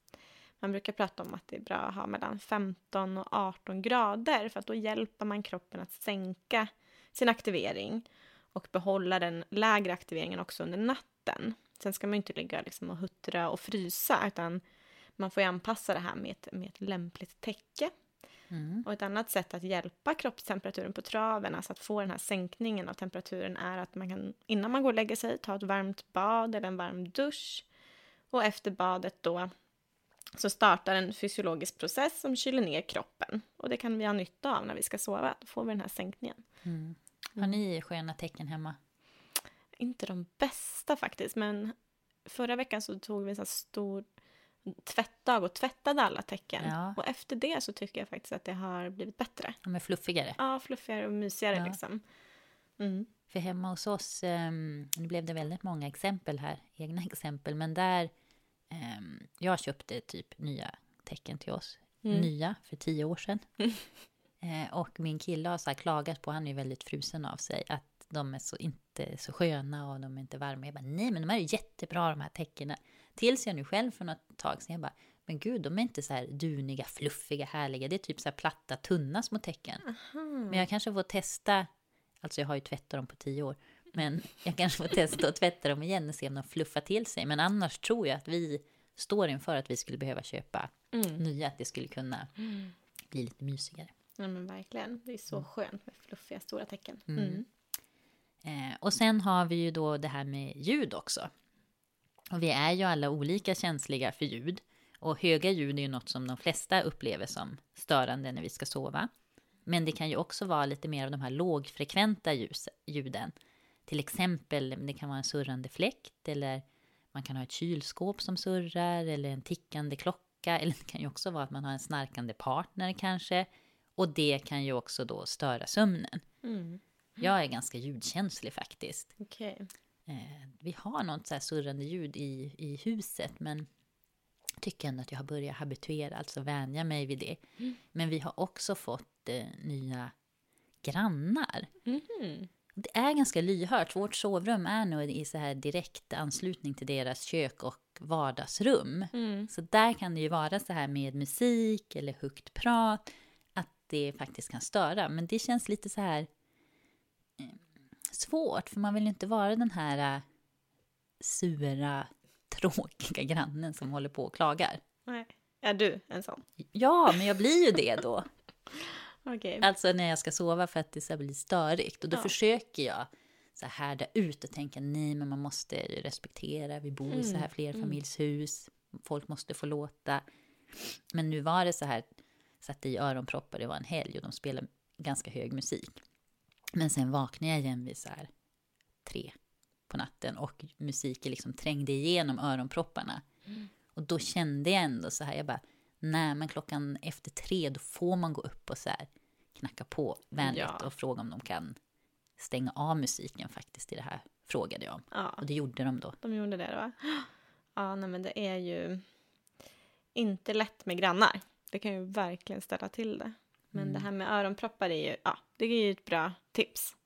Speaker 3: Man brukar prata om att det är bra att ha mellan 15 och 18 grader för att då hjälper man kroppen att sänka sin aktivering och behålla den lägre aktiveringen också under natten. Sen ska man ju inte ligga liksom och huttra och frysa utan man får ju anpassa det här med ett, med ett lämpligt täcke.
Speaker 2: Mm.
Speaker 3: Och ett annat sätt att hjälpa kroppstemperaturen på traven, alltså att få den här sänkningen av temperaturen, är att man kan innan man går och lägger sig ta ett varmt bad eller en varm dusch. Och efter badet då så startar en fysiologisk process som kyler ner kroppen. Och det kan vi ha nytta av när vi ska sova, då får vi den här sänkningen.
Speaker 2: Mm. Har ni sköna tecken hemma?
Speaker 3: Inte de bästa faktiskt, men förra veckan så tog vi en sån stor tvättdag och tvättade alla tecken.
Speaker 2: Ja.
Speaker 3: Och efter det så tycker jag faktiskt att det har blivit bättre.
Speaker 2: De är fluffigare.
Speaker 3: Ja, fluffigare och mysigare
Speaker 2: Ja.
Speaker 3: liksom. Mm.
Speaker 2: För hemma hos oss, um, nu blev det väldigt många exempel här, egna exempel, men där ehm, jag köpte typ nya tecken till oss,
Speaker 3: Mm.
Speaker 2: nya för tio år sedan. Eh, och min kille har så klagat på, han är ju väldigt frusen av sig, att de är så inte så sköna och de är inte varma. Jag bara, nej men de här är jättebra de här täckena. Tills jag nu själv för något tag sedan, jag bara, men gud de är inte så här duniga, fluffiga, härliga. Det är typ så här platta, tunna små tecken. Men jag kanske får testa, alltså jag har ju tvättat dem på tio år, men jag kanske får testa att tvätta dem igen och se om de fluffar till sig. Men annars tror jag att vi står inför att vi skulle behöva köpa
Speaker 3: Mm.
Speaker 2: nya, att det skulle kunna bli lite mysigare.
Speaker 3: Ja men verkligen. Det är så skönt med fluffiga stora tecken.
Speaker 2: Mm. Eh, och sen har vi ju då det här med ljud också. Och vi är ju alla olika känsliga för ljud. Och höga ljud är ju något som de flesta upplever som störande när vi ska sova. Men det kan ju också vara lite mer av de här lågfrekventa ljus, ljuden. Till exempel, det kan vara en surrande fläkt eller man kan ha ett kylskåp som surrar eller en tickande klocka. Eller det kan ju också vara att man har en snarkande partner kanske. Och det kan ju också då störa sömnen.
Speaker 3: Mm.
Speaker 2: Jag är ganska ljudkänslig faktiskt.
Speaker 3: Okej.
Speaker 2: Eh, vi har något så här surrande ljud i, i huset men tycker ändå att jag har börjat habituera, alltså vänja mig vid det. Men vi har också fått eh, nya grannar.
Speaker 3: Mhm.
Speaker 2: Det är ganska lyhört. Vårt sovrum är nog i så här direkt anslutning till deras kök och vardagsrum.
Speaker 3: Mm.
Speaker 2: Så där kan det ju vara så här med musik eller högt prat, att det faktiskt kan störa. Men det känns lite så här svårt, för man vill ju inte vara den här eh, sura, tråkiga grannen som håller på och klagar.
Speaker 3: Nej. Är du en sån?
Speaker 2: Ja, men jag blir ju det då.
Speaker 3: Okej.
Speaker 2: Alltså när jag ska sova för att det ska bli störigt. Och då
Speaker 3: Ja.
Speaker 2: försöker jag så här härda ut och tänka nej men man måste respektera, vi bor i så här
Speaker 3: Mm,
Speaker 2: flerfamiljshus, folk måste få låta. Men nu var det så här, satte i öronproppar, det var en helg och de spelade ganska hög musik. Men sen vaknade jag igen vid så här tre på natten och musiken liksom trängde igenom öronpropparna. Och då kände jag ändå så här, jag bara, nej men klockan efter tre då får man gå upp och så här knacka på vänligt
Speaker 3: Ja.
Speaker 2: och fråga om de kan stänga av musiken faktiskt i det här, frågade jag.
Speaker 3: Ja,
Speaker 2: Och det gjorde de då.
Speaker 3: de gjorde det då. Ja, nej men det är ju inte lätt med grannar. Det kan ju verkligen ställa till det. Men
Speaker 2: Mm.
Speaker 3: det här med öronproppar är ju, ja, det är ju ett bra tips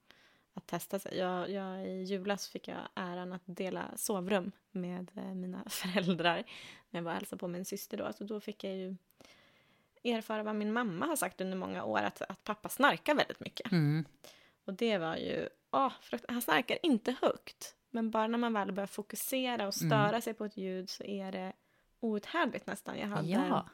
Speaker 3: att testa sig. Jag, jag, I julas fick jag äran att dela sovrum med eh, mina föräldrar när jag var och hälsade på min syster då. Så då fick jag ju erfara vad min mamma har sagt under många år, att, att pappa snarkar väldigt mycket.
Speaker 2: Mm.
Speaker 3: Och det var ju, åh, han snarkar inte högt. Men bara när man väl börjar fokusera och störa
Speaker 2: Mm.
Speaker 3: sig på ett ljud så är det outhärdligt nästan. Jag hade
Speaker 2: Ja.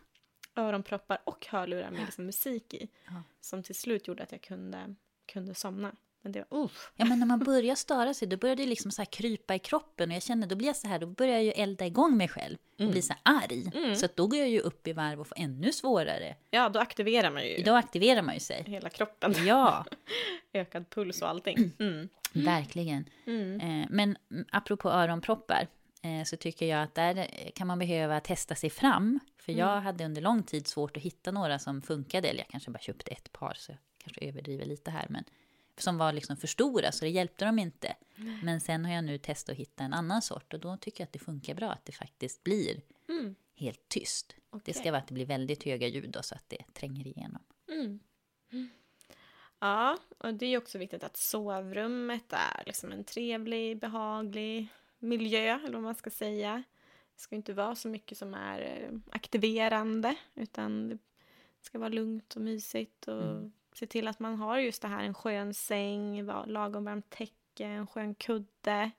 Speaker 3: Öronproppar och hörlurar med liksom musik i.
Speaker 2: Ja.
Speaker 3: Som till slut gjorde att jag kunde, kunde somna. Men det var, uff.
Speaker 2: Ja, men när man börjar störa sig, då börjar det liksom så krypa i kroppen. Och jag känner, då blir jag så här, då börjar jag ju elda igång mig själv. Och blir så här arg. Så att då går jag ju upp i varv och får ännu svårare.
Speaker 3: Ja, då aktiverar man ju
Speaker 2: Då aktiverar man ju sig.
Speaker 3: hela kroppen.
Speaker 2: Ja,
Speaker 3: Ökad puls och allting. Mm.
Speaker 2: verkligen. Eh, men mm, apropå öronproppar. Eh, Så tycker jag att där kan man behöva testa sig fram. För jag hade under lång tid svårt att hitta några som funkade. Eller jag kanske bara köpte ett par, så jag kanske överdriver lite här. Men som var liksom för stora, så det hjälpte dem inte. Men sen har jag nu testat att hitta en annan sort. Och då tycker jag att det funkar bra, att det faktiskt blir helt tyst. Det
Speaker 3: Okej.
Speaker 2: ska vara att det blir väldigt höga ljud då, så att det tränger igenom.
Speaker 3: Ja, och det är också viktigt att sovrummet är liksom en trevlig, behaglig miljö, eller vad man ska säga. Det ska inte vara så mycket som är eh, aktiverande, utan det ska vara lugnt och mysigt och se till att man har just det här, en skön säng, lagom varmt täcke, en skön kudde.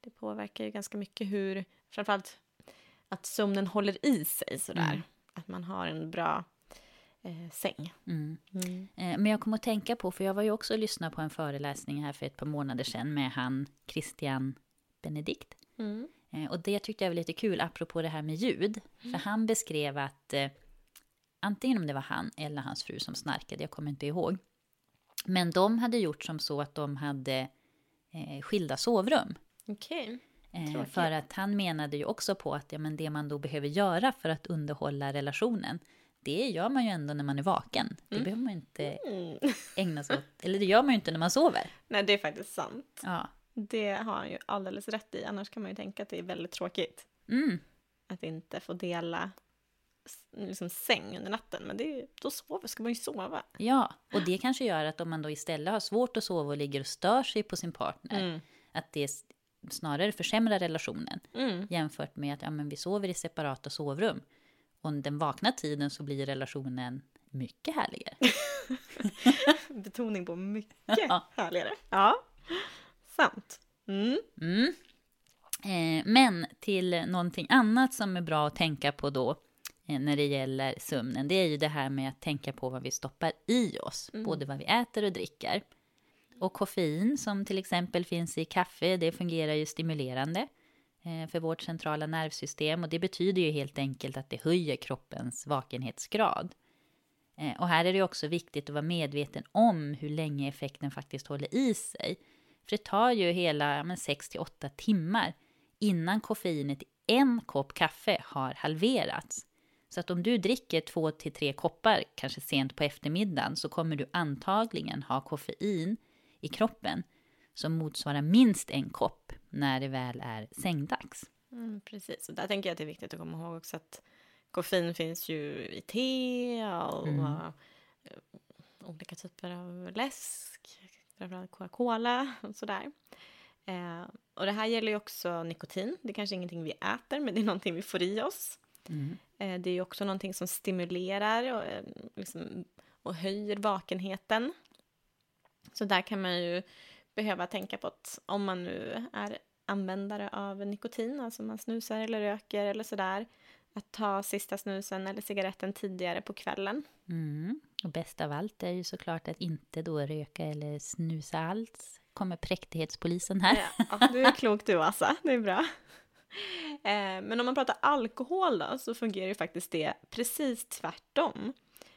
Speaker 3: Det påverkar ju ganska mycket hur, framförallt att sömnen håller i sig sådär. Att man har en bra eh, säng.
Speaker 2: Mm. Eh, Men jag kom att tänka på, för jag var ju också och lyssnade på en föreläsning här för ett par månader sedan med han Christian Benedikt.
Speaker 3: Mm.
Speaker 2: Eh, Och det tyckte jag var lite kul, apropå det här med ljud. För han beskrev att eh, antingen om det var han eller hans fru som snarkade, jag kommer inte ihåg. Men de hade gjort som så att de hade eh, skilda sovrum.
Speaker 3: Okej.
Speaker 2: Eh,
Speaker 3: Tråkigt.
Speaker 2: för att han menade ju också på att ja, men det man då behöver göra för att underhålla relationen, det gör man ju ändå när man är vaken. Det behöver man inte ägna sig åt, eller det gör man ju inte när man sover.
Speaker 3: Nej, det är faktiskt sant.
Speaker 2: Ja.
Speaker 3: Det har han ju alldeles rätt i. Annars kan man ju tänka att det är väldigt tråkigt
Speaker 2: Mm.
Speaker 3: att inte få dela liksom säng under natten. Men det då sover, ska man ju sova.
Speaker 2: Ja, och det kanske gör att om man då istället har svårt att sova och ligger och stör sig på sin partner, att det snarare försämrar relationen jämfört med att ja, men vi sover i separata sovrum. Och den vakna tiden så blir relationen mycket härligare.
Speaker 3: Betoning på mycket härligare. Ja, sant. Mm.
Speaker 2: Eh, men till någonting annat som är bra att tänka på då eh, när det gäller sömnen, det är ju det här med att tänka på vad vi stoppar i oss, både vad vi äter och dricker. Och koffein som till exempel finns i kaffe, det fungerar ju stimulerande eh, för vårt centrala nervsystem och det betyder ju helt enkelt att det höjer kroppens vakenhetsgrad. Eh, Och här är det också viktigt att vara medveten om hur länge effekten faktiskt håller i sig. För det tar ju hela 6-8 timmar innan koffeinet i en kopp kaffe har halverats. Så att om du dricker 2-3 koppar, kanske sent på eftermiddagen, så kommer du antagligen ha koffein i kroppen som motsvarar minst en kopp när det väl är sängdags.
Speaker 3: Mm, precis, och där tänker jag att det är viktigt att komma ihåg också att koffein finns ju i te och eh, olika typer av läsk, framförallt Coca-Cola och sådär. Eh, och det här gäller ju också nikotin. Det är kanske ingenting vi äter, men det är någonting vi får i oss. Eh, det är ju också någonting som stimulerar och, eh, liksom, och höjer vakenheten. Så där kan man ju behöva tänka på att om man nu är användare av nikotin, alltså man snusar eller röker eller sådär, att ta sista snusen eller cigaretten tidigare på kvällen.
Speaker 2: Mm. Och bäst av allt är ju såklart att inte då röka eller snusa alls. Kommer präktighetspolisen här.
Speaker 3: Ja, du är klok du, Assa. Det är bra. Eh, Men om man pratar alkohol då, så fungerar ju faktiskt det precis tvärtom.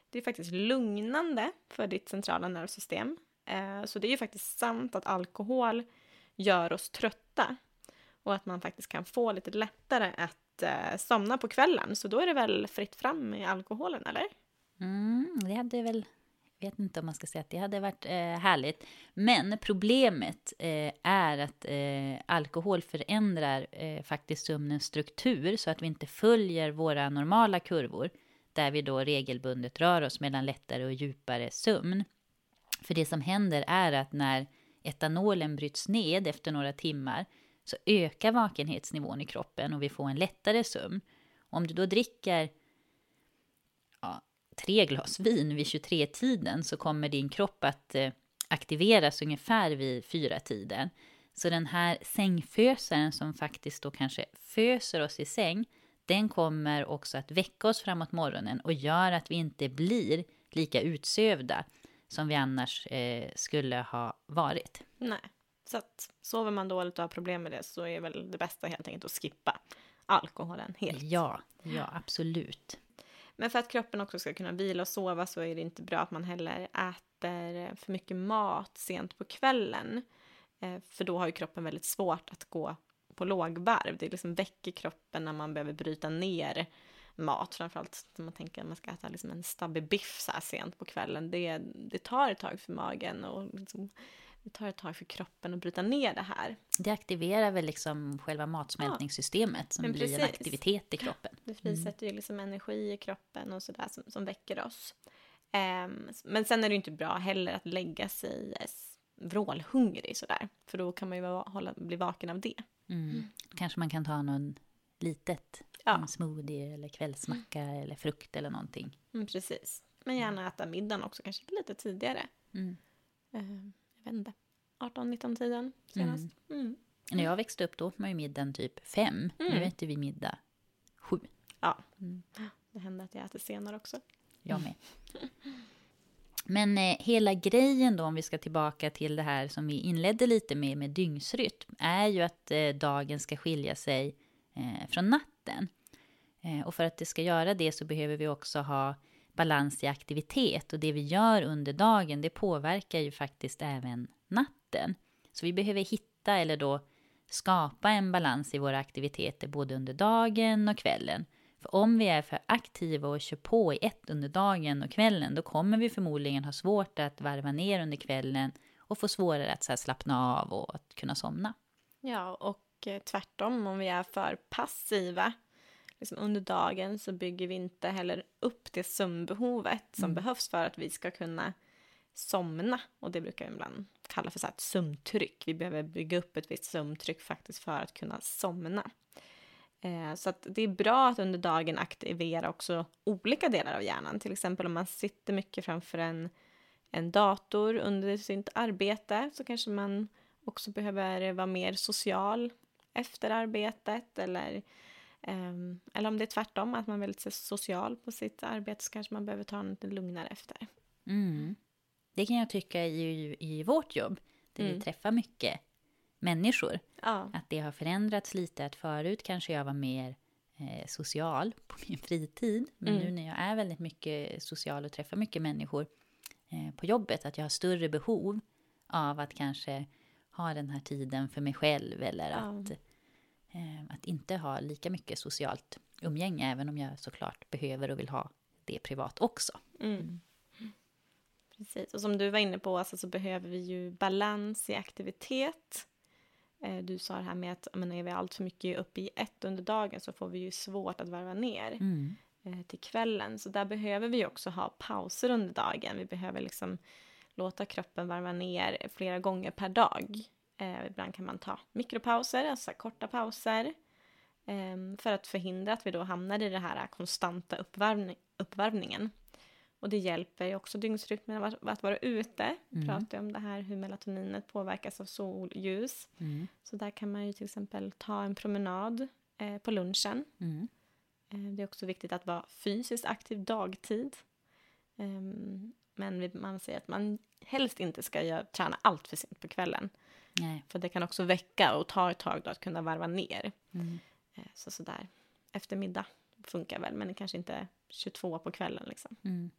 Speaker 3: Det är faktiskt lugnande för ditt centrala nervsystem. Eh, Så det är ju faktiskt sant att alkohol gör oss trötta och att man faktiskt kan få lite lättare att eh, somna på kvällen. Så då är det väl fritt fram med alkoholen, eller?
Speaker 2: Mm, det hade väl, jag vet inte om man ska säga att det hade varit eh, härligt. Men problemet eh, är att eh, alkohol förändrar eh, faktiskt sömnens struktur så att vi inte följer våra normala kurvor där vi då regelbundet rör oss mellan lättare och djupare sömn. För det som händer är att när etanolen bryts ned efter några timmar så ökar vakenhetsnivån i kroppen och vi får en lättare sömn. Om du då dricker ja, tre glas vin vid 23-tiden så kommer din kropp att eh, aktiveras ungefär vid 4-tiden. Så den här sängfösaren som faktiskt då kanske föser oss i säng, den kommer också att väcka oss framåt morgonen och gör att vi inte blir lika utsövda. som vi annars eh, skulle ha varit.
Speaker 3: Nej, så att sover man dåligt och har problem med det så är väl det bästa helt enkelt att skippa alkoholen helt.
Speaker 2: Ja, ja absolut.
Speaker 3: Men för att kroppen också ska kunna vila och sova så är det inte bra att man heller äter för mycket mat sent på kvällen. Eh, för då har ju kroppen väldigt svårt att gå på lågvarv. Det liksom väcker kroppen när man behöver bryta ner mat. Framförallt om man tänker att man ska äta liksom en stabbig biff så här sent på kvällen. Det, det tar ett tag för magen och liksom, det tar ett tag för kroppen att bryta ner det här.
Speaker 2: Det aktiverar väl liksom själva matsmältningssystemet ja, som blir en aktivitet i kroppen.
Speaker 3: Det frisätter mm. ju liksom energi i kroppen och sådär som, som väcker oss. Um, men sen är det ju inte bra heller att lägga sig vrålhungrig sådär. För då kan man ju hålla, bli vaken av det.
Speaker 2: Mm. Kanske man kan ta någon litet, ja. en smoothie eller kvällsmacka mm. eller frukt eller någonting.
Speaker 3: Mm, precis. Men gärna äta middagen också, kanske lite tidigare. Mm. Jag vet inte, 18-19-tiden senast. Mm.
Speaker 2: mm. När jag växte upp då åt man ju middagen typ fem. Nu mm. äter vi middag sju.
Speaker 3: Ja, det händer att jag äter senare också.
Speaker 2: Jag med. Men eh, hela grejen då, om vi ska tillbaka till det här som vi inledde lite med, med dygnsrytm, är ju att eh, dagen ska skilja sig eh, från natten. Eh, och för att det ska göra det så behöver vi också ha balans i aktivitet. Och det vi gör under dagen, det påverkar ju faktiskt även natten. Så vi behöver hitta, eller då skapa en balans i våra aktiviteter både under dagen och kvällen. För om vi är för aktiva och kör på i ett under dagen och kvällen, då kommer vi förmodligen ha svårt att varva ner under kvällen och få svårare att så slappna av och att kunna somna.
Speaker 3: Ja, och eh, tvärtom, om vi är för passiva liksom under dagen så bygger vi inte heller upp det sömnbehovet som mm. behövs för att vi ska kunna somna. Och det brukar jag ibland kalla för så ett sömntryck. Vi behöver bygga upp ett visst sömntryck faktiskt för att kunna somna. Eh, så att det är bra att under dagen aktivera också olika delar av hjärnan. Till exempel om man sitter mycket framför en, en dator under sitt arbete så kanske man också behöver vara mer social efter arbetet eller, eller om det är tvärtom, att man är väldigt social på sitt arbete så kanske man behöver ta lite lugnare efter.
Speaker 2: Mm. Det kan jag tycka i, i vårt jobb, där mm. vi träffar mycket människor. Ja. Att det har förändrats lite, att förut kanske jag var mer eh, social på min fritid. Men mm. nu när jag är väldigt mycket social och träffar mycket människor eh, på jobbet, att jag har större behov av att kanske ha den här tiden för mig själv eller ja. att, att inte ha lika mycket socialt umgänge, även om jag såklart behöver och vill ha det privat också. Mm. mm.
Speaker 3: Precis, och som du var inne på alltså, så behöver vi ju balans i aktivitet Eh, du sa det här med att men är vi allt för mycket uppe i ett under dagen så får vi ju svårt att varva ner mm. Eh, till kvällen. Så där behöver vi också ha pauser under dagen. Vi behöver liksom låta kroppen varva ner flera gånger per dag. Eh, ibland kan man ta mikropauser, alltså korta pauser. Eh, för att förhindra att vi då hamnar i den här konstanta uppvärmning, uppvärmningen. Och det hjälper ju också dygnsrytmen att, att vara ute. Mm. Pratar om det här hur melatoninet påverkas av solljus. Mm. Så där kan man ju till exempel ta en promenad eh, på lunchen. Mm. Eh, det är också viktigt att vara fysiskt aktiv dagtid. Eh, men man säger att man helst inte ska göra, träna allt för sent på kvällen. Nej. För det kan också väcka och ta ett tag då att kunna varva ner. Mm. Eh, så sådär eftermiddag funkar väl, men kanske inte 22 på kvällen liksom. Mm.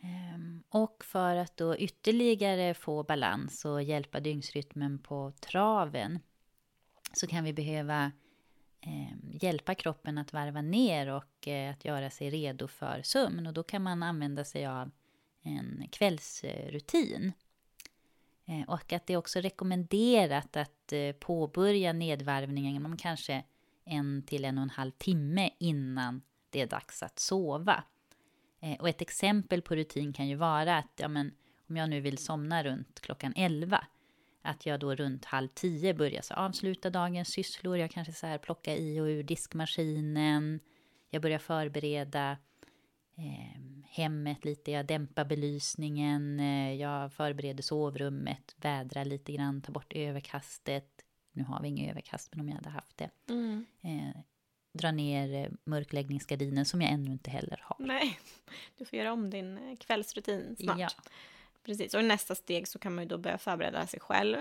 Speaker 2: Ehm, och för att då ytterligare få balans och hjälpa dygnsrytmen på traven så kan vi behöva ehm, hjälpa kroppen att varva ner och eh, att göra sig redo för sömn. Och då kan man använda sig av en kvällsrutin. Eh, och att det är också rekommenderat att eh, påbörja nedvarvningen om kanske en till en och en halv timme innan det är dags att sova. Eh, och ett exempel på rutin kan ju vara att ja, men, om jag nu vill somna runt klockan 11 att jag då runt halv tio börjar så avsluta dagens sysslor. Jag kanske så här plocka i och ur diskmaskinen. Jag börjar förbereda eh, hemmet lite. Jag dämpar belysningen. Eh, jag förbereder sovrummet. Vädrar lite grann. Tar bort överkastet. Nu har vi inget överkast, men om jag hade haft det. Mm. Eh, dra ner eh, mörkläggningsgardinen som jag ännu inte heller har.
Speaker 3: Nej, du får göra om din eh, kvällsrutin snart.
Speaker 2: Ja.
Speaker 3: Precis, och i nästa steg så kan man ju då börja förbereda sig själv.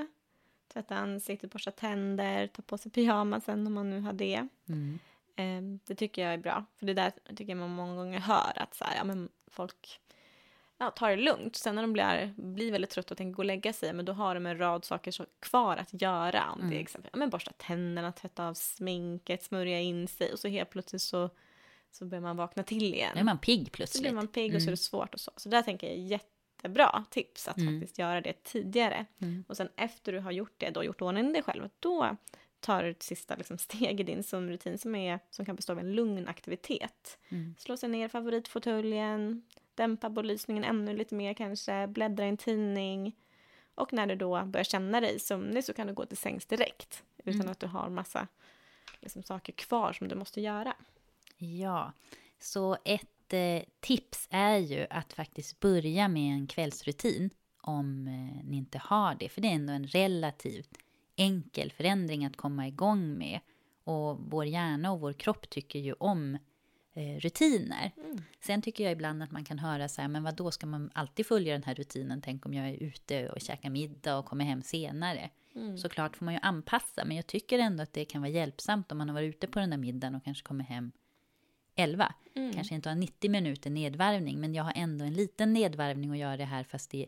Speaker 3: Tvätta ansiktet, borsta tänder, ta på sig pyjamasen om man nu har det.
Speaker 2: Mm.
Speaker 3: Eh, det tycker jag är bra, för det där tycker jag man många gånger hör att så här, ja, men folk ja, tar det lugnt. Sen när de blir, blir väldigt trötta och tänker gå och lägga sig, men då har de en rad saker så kvar att göra. Om det är exempel, ja, men borsta tänderna, tvätta av sminket, smörja in sig och så helt plötsligt så, så börjar man vakna till igen.
Speaker 2: Nu är man pigg
Speaker 3: Så
Speaker 2: plötsligt.
Speaker 3: blir man pigg och så är
Speaker 2: Mm.
Speaker 3: det svårt och så. Så där tänker jag jättebra tips att
Speaker 2: Mm.
Speaker 3: faktiskt göra det tidigare.
Speaker 2: Mm.
Speaker 3: Och sen efter du har gjort det, då gjort ordning dig själv, då tar ett sista liksom, steg i din sömnrutin som, är, som kan bestå av en lugn aktivitet.
Speaker 2: Mm.
Speaker 3: Slå sig ner i favoritfåtöljen, dämpa belysningen ännu lite mer kanske, bläddra i en tidning. Och när du då börjar känna dig sömnig så kan du gå till sängs direkt. Utan
Speaker 2: Mm.
Speaker 3: att du har massa liksom, saker kvar som du måste göra.
Speaker 2: Ja, så ett eh, tips är ju att faktiskt börja med en kvällsrutin om eh, ni inte har det. För det är ändå en relativt enkel förändring att komma igång med. Och vår hjärna och vår kropp tycker ju om eh, rutiner. Sen tycker jag ibland att man kan höra så här, men vad då ska man alltid följa den här rutinen? Tänk om jag är ute och käkar middag och kommer hem senare. Såklart får man ju anpassa, men jag tycker ändå att det kan vara hjälpsamt om man har varit ute på den där middagen och kanske kommer hem 11. Kanske inte har 90 minuter nedvarvning, men jag har ändå en liten nedvarvning och gör det här fast i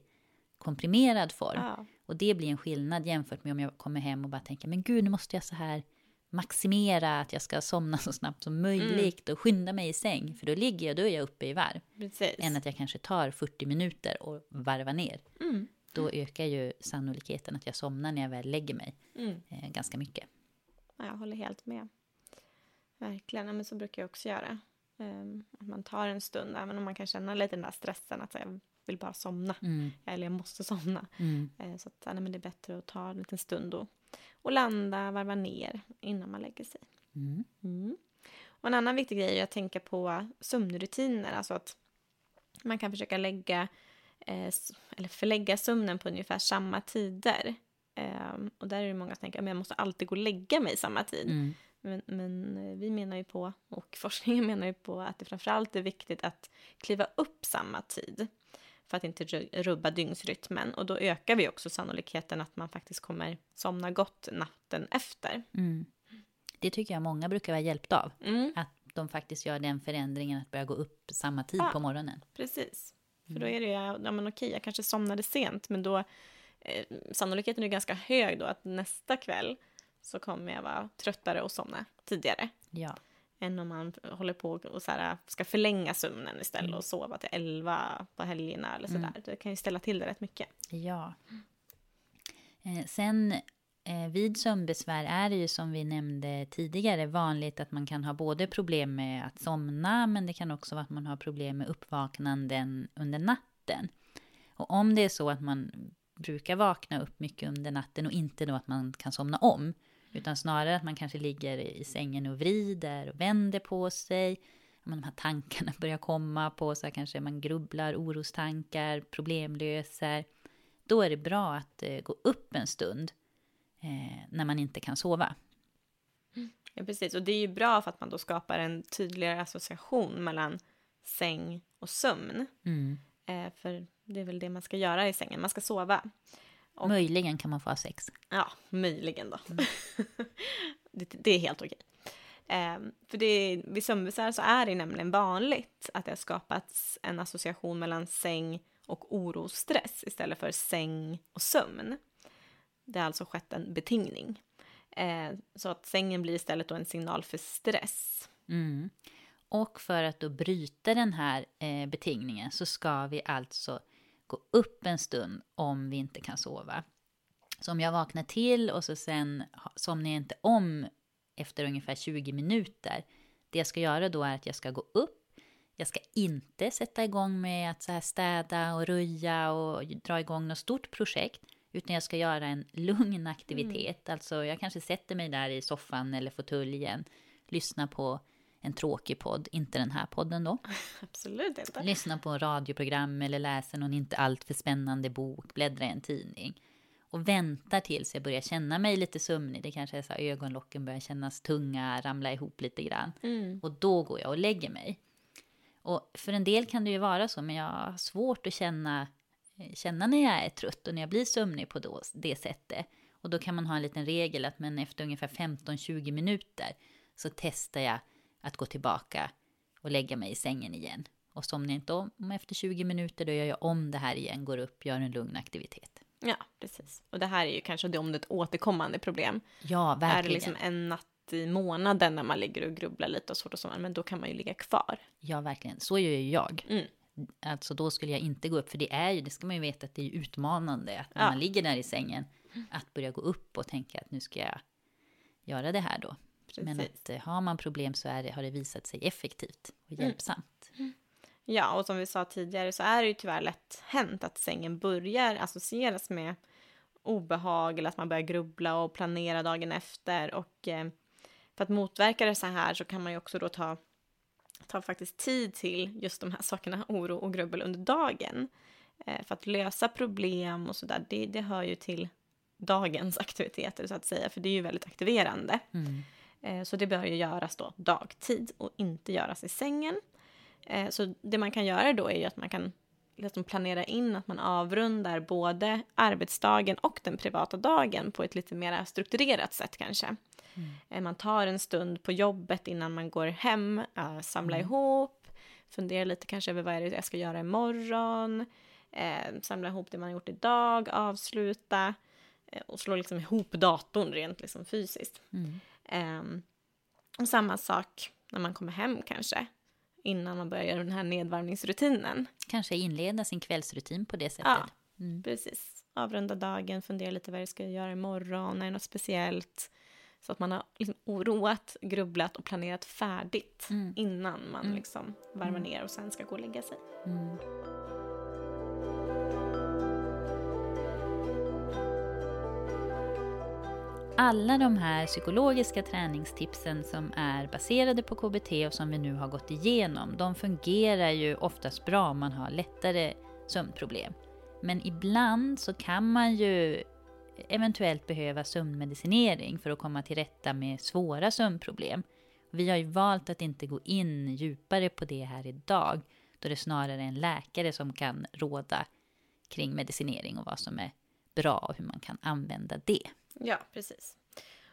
Speaker 2: komprimerad form.
Speaker 3: Ja.
Speaker 2: Och det blir en skillnad jämfört med om jag kommer hem och bara tänker, men gud, nu måste jag så här maximera att jag ska somna så snabbt som möjligt och skynda mig i säng. För då ligger jag, då är jag uppe i varv.
Speaker 3: Precis.
Speaker 2: Än att jag kanske tar 40 minuter och varvar ner.
Speaker 3: Mm.
Speaker 2: Då ökar ju sannolikheten att jag somnar när jag väl lägger mig
Speaker 3: Mm.
Speaker 2: eh, ganska mycket.
Speaker 3: Ja, jag håller helt med. Verkligen, ja, men så brukar jag också göra. Ehm, att man tar en stund, även om man kan känna lite den där stressen att jag vill bara somna.
Speaker 2: Mm,
Speaker 3: Eller jag måste somna.
Speaker 2: mm,
Speaker 3: Eh, så att, nej, men det är bättre att ta en liten stund och, och landa, varva ner innan man lägger sig.
Speaker 2: mm,
Speaker 3: Mm. Och en annan viktig grej är att tänka på sömnrutiner. Alltså att man kan försöka lägga, eh, eller förlägga sömnen på ungefär samma tider. Ehm, och där är det många som tänker att jag måste alltid gå och lägga mig samma tid.
Speaker 2: mm,
Speaker 3: Men, men eh, vi menar ju på, och forskningen menar ju på att det framförallt är viktigt att kliva upp samma tid för att inte ru- rubba dygnsrytmen. Och då ökar vi också sannolikheten att man faktiskt kommer somna gott natten efter.
Speaker 2: mm. Det tycker jag många brukar vara hjälpta av.
Speaker 3: Mm,
Speaker 2: Att de faktiskt gör den förändringen att börja gå upp samma tid
Speaker 3: Ja.
Speaker 2: på morgonen.
Speaker 3: precis. För då är det ju, ja men okej, jag kanske somnade sent, men då eh, sannolikheten är ganska hög då att nästa kväll så kommer jag vara tröttare och somna tidigare.
Speaker 2: Ja.
Speaker 3: Än om man håller på och så här, ska förlänga sömnen istället och sova till 11 på helgerna eller sådär. Det kan ju ställa till det rätt mycket.
Speaker 2: Ja. Eh, sen eh, vid sömnbesvär är det ju som vi nämnde tidigare vanligt att man kan ha både problem med att somna men det kan också vara att man har problem med uppvaknanden under natten. Och om det är så att man brukar vakna upp mycket under natten och inte då att man kan somna om utan snarare att man kanske ligger i sängen och vrider och vänder på sig. De här tankarna börjar komma på så här kanske man grubblar, orostankar, problemlöser. Då är det bra att eh, gå upp en stund eh, när man inte kan sova.
Speaker 3: Ja, precis. Och det är ju bra för att man då skapar en tydligare association mellan säng och sömn.
Speaker 2: Mm.
Speaker 3: Eh, för det är väl det man ska göra i sängen, man ska sova. Och-
Speaker 2: Möjligen kan man få ha sex.
Speaker 3: Ja, möjligen då. det, det är helt okej. Eh, för det, vid sömnbesvär så är det nämligen vanligt att det har skapats en association mellan säng och oro och stress istället för säng och sömn. Det har alltså skett en betingning. Eh, så att sängen blir istället då en signal för stress.
Speaker 2: Mm. Och för att då bryta den här eh, betingningen så ska vi alltså gå upp en stund om vi inte kan sova. Så om jag vaknar till och så sen somnar jag inte om efter ungefär 20 minuter. Det jag ska göra då är att jag ska gå upp. Jag ska inte sätta igång med att så här städa och röja och dra igång något stort projekt. Utan jag ska göra en lugn aktivitet. Alltså jag kanske sätter mig där i soffan eller fåtöljen. Lyssnar på en tråkig podd, inte den här podden då.
Speaker 3: Absolut inte.
Speaker 2: Lyssna på en radioprogram eller läsa någon inte alltför spännande bok, bläddra i en tidning. och väntar tills jag börjar känna mig lite sömnig. Det kanske är så här, ögonlocken börjar kännas tunga, ramla ihop lite grann.
Speaker 3: Mm.
Speaker 2: Och då går jag och lägger mig. Och för en del kan det ju vara så, men jag har svårt att känna, känna när jag är trött och när jag blir sömnig på då, det sättet. Och då kan man ha en liten regel att men efter ungefär 15-20 minuter så testar jag att gå tillbaka och lägga mig i sängen igen. Och somnar jag inte om efter 20 minuter då gör jag om det här igen, går upp, gör en lugn aktivitet.
Speaker 3: Ja, precis. Och det här är ju kanske det om det är ett återkommande problem.
Speaker 2: Ja, verkligen.
Speaker 3: Är det liksom en natt i månaden när man ligger och grubblar lite och svårt och så, men då kan man ju ligga kvar.
Speaker 2: Ja, verkligen. Så gör ju jag.
Speaker 3: Mm.
Speaker 2: Alltså då skulle jag inte gå upp, för det är ju, det ska man ju veta att det är utmanande att när
Speaker 3: Ja.
Speaker 2: man ligger där i sängen, att börja gå upp och tänka att nu ska jag göra det här då. Men
Speaker 3: Precis.
Speaker 2: att eh, har man problem så är det, har det visat sig effektivt och
Speaker 3: Mm.
Speaker 2: hjälpsamt.
Speaker 3: Ja, och som vi sa tidigare så är det ju tyvärr lätt hänt att sängen börjar associeras med obehag eller att man börjar grubbla och planera dagen efter. Och eh, för att motverka det så här så kan man ju också då ta, ta faktiskt tid till just de här sakerna, oro och grubbel under dagen. Eh, för att lösa problem och sådär, det, det hör ju till dagens aktiviteter så att säga, för det är ju väldigt aktiverande.
Speaker 2: Mm.
Speaker 3: Eh, Så det bör ju göras då dagtid och inte göras i sängen. Eh, Så det man kan göra då är ju att man kan liksom planera in att man avrundar både arbetsdagen och den privata dagen på ett lite mer strukturerat sätt kanske. Eh, Man tar en stund på jobbet innan man går hem, samlar ihop, funderar lite kanske över vad är det jag ska göra imorgon, eh, samla ihop det man har gjort idag, avsluta och slå liksom ihop datorn rent liksom fysiskt.
Speaker 2: Mm.
Speaker 3: Ehm, och samma sak när man kommer hem kanske, innan man börjar den här nedvarvningsrutinen.
Speaker 2: Kanske inleda sin kvällsrutin på det sättet.
Speaker 3: Ja.
Speaker 2: Mm.
Speaker 3: Precis. Avrunda dagen, fundera lite vad jag ska göra imorgon, är det något speciellt? Så att man har liksom oroat, grubblat och planerat färdigt
Speaker 2: Mm.
Speaker 3: innan man
Speaker 2: Mm.
Speaker 3: liksom varvar ner och sen ska gå och lägga sig.
Speaker 2: Alla de här psykologiska träningstipsen som är baserade på KBT och som vi nu har gått igenom, de fungerar ju oftast bra om man har lättare sömnproblem. Men ibland så kan man ju eventuellt behöva sömnmedicinering för att komma till rätta med svåra sömnproblem. Vi har ju valt att inte gå in djupare på det här idag, då det snarare är en läkare som kan råda kring medicinering och vad som är bra och hur man kan använda det.
Speaker 3: Ja, precis.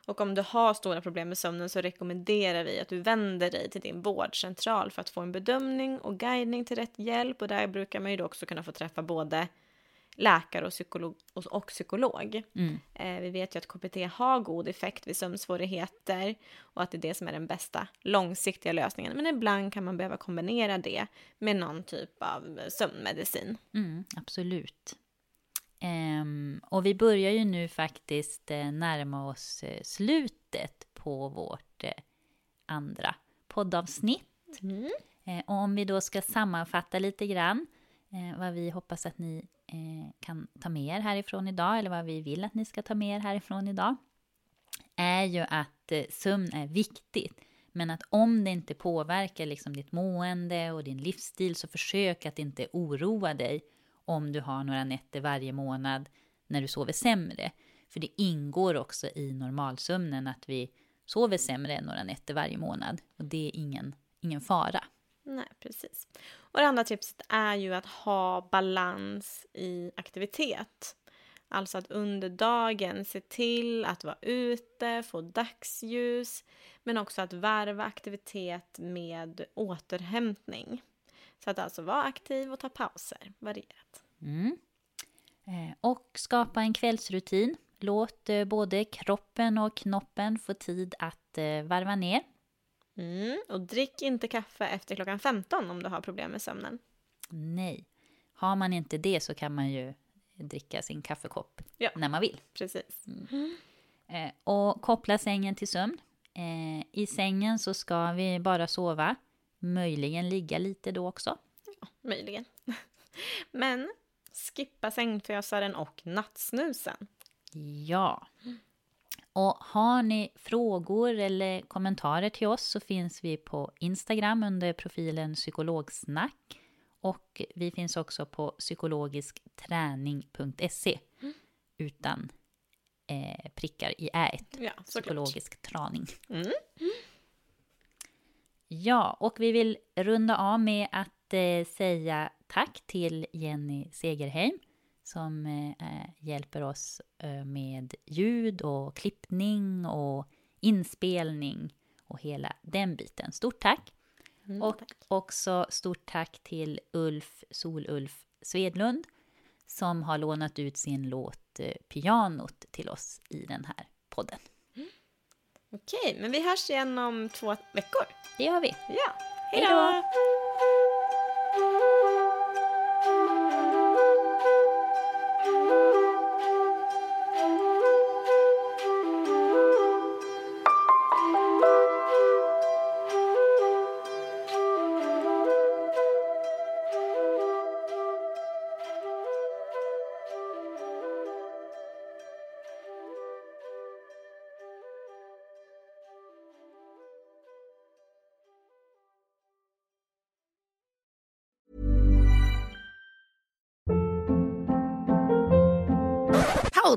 Speaker 3: Och om du har stora problem med sömnen så rekommenderar vi att du vänder dig till din vårdcentral för att få en bedömning och guidning till rätt hjälp. Och där brukar man ju då också kunna få träffa både läkare och psykolog. Och, och psykolog.
Speaker 2: Mm.
Speaker 3: Eh, vi vet ju att KBT har god effekt vid sömnsvårigheter och att det är det som är den bästa långsiktiga lösningen. Men ibland kan man behöva kombinera det med någon typ av sömnmedicin.
Speaker 2: Mm, absolut. Ehm, och vi börjar ju nu faktiskt eh, närma oss eh, slutet på vårt eh, andra poddavsnitt. Eh, och om vi då ska sammanfatta lite grann vad vi hoppas att ni kan ta med er härifrån idag, eller vad vi vill att ni ska ta med er härifrån idag, är ju att sömn är viktigt. Men att om det inte påverkar liksom ditt mående och din livsstil så försök att inte oroa dig om du har några nätter varje månad när du sover sämre. För det ingår också i normalsömnen att vi sover sämre än några nätter varje månad. Och det är ingen, ingen fara.
Speaker 3: Nej, precis. Och det andra tipset är ju att ha balans i aktivitet. Alltså att under dagen se till att vara ute, få dagsljus, men också att varva aktivitet med återhämtning. Så att alltså vara aktiv och ta pauser, varierat.
Speaker 2: Mm. Eh, Och skapa en kvällsrutin. Låt eh, både kroppen och knoppen få tid att eh, varva ner.
Speaker 3: Mm. Och drick inte kaffe efter klockan 15 om du har problem med sömnen.
Speaker 2: Nej, har man inte det så kan man ju dricka sin kaffekopp
Speaker 3: Ja.
Speaker 2: när man vill.
Speaker 3: Precis.
Speaker 2: Eh, och koppla sängen till sömn. I sängen så ska vi bara sova, möjligen ligga lite då också.
Speaker 3: Möjligen. Men skippa sängfösaren och nattsnusen.
Speaker 2: Ja. Och har ni frågor eller kommentarer till oss så finns vi på Instagram under profilen psykologsnack. Och vi finns också på psykologiskträning.se. utan eh, prickar i ät.
Speaker 3: Ja.
Speaker 2: Psykologisk träning.
Speaker 3: Mm.
Speaker 2: Ja, och vi vill runda av med att eh, säga tack till Jenny Segerheim som eh, hjälper oss eh, med ljud och klippning och inspelning och hela den biten. Stort tack!
Speaker 3: Mm,
Speaker 2: och
Speaker 3: tack.
Speaker 2: också stort tack till Ulf Solulf Svedlund som har lånat ut sin låt eh, Pianot till oss i den här podden.
Speaker 3: Okej, men vi hörs igen om två veckor.
Speaker 2: Det gör vi.
Speaker 3: Ja,
Speaker 2: Hej då!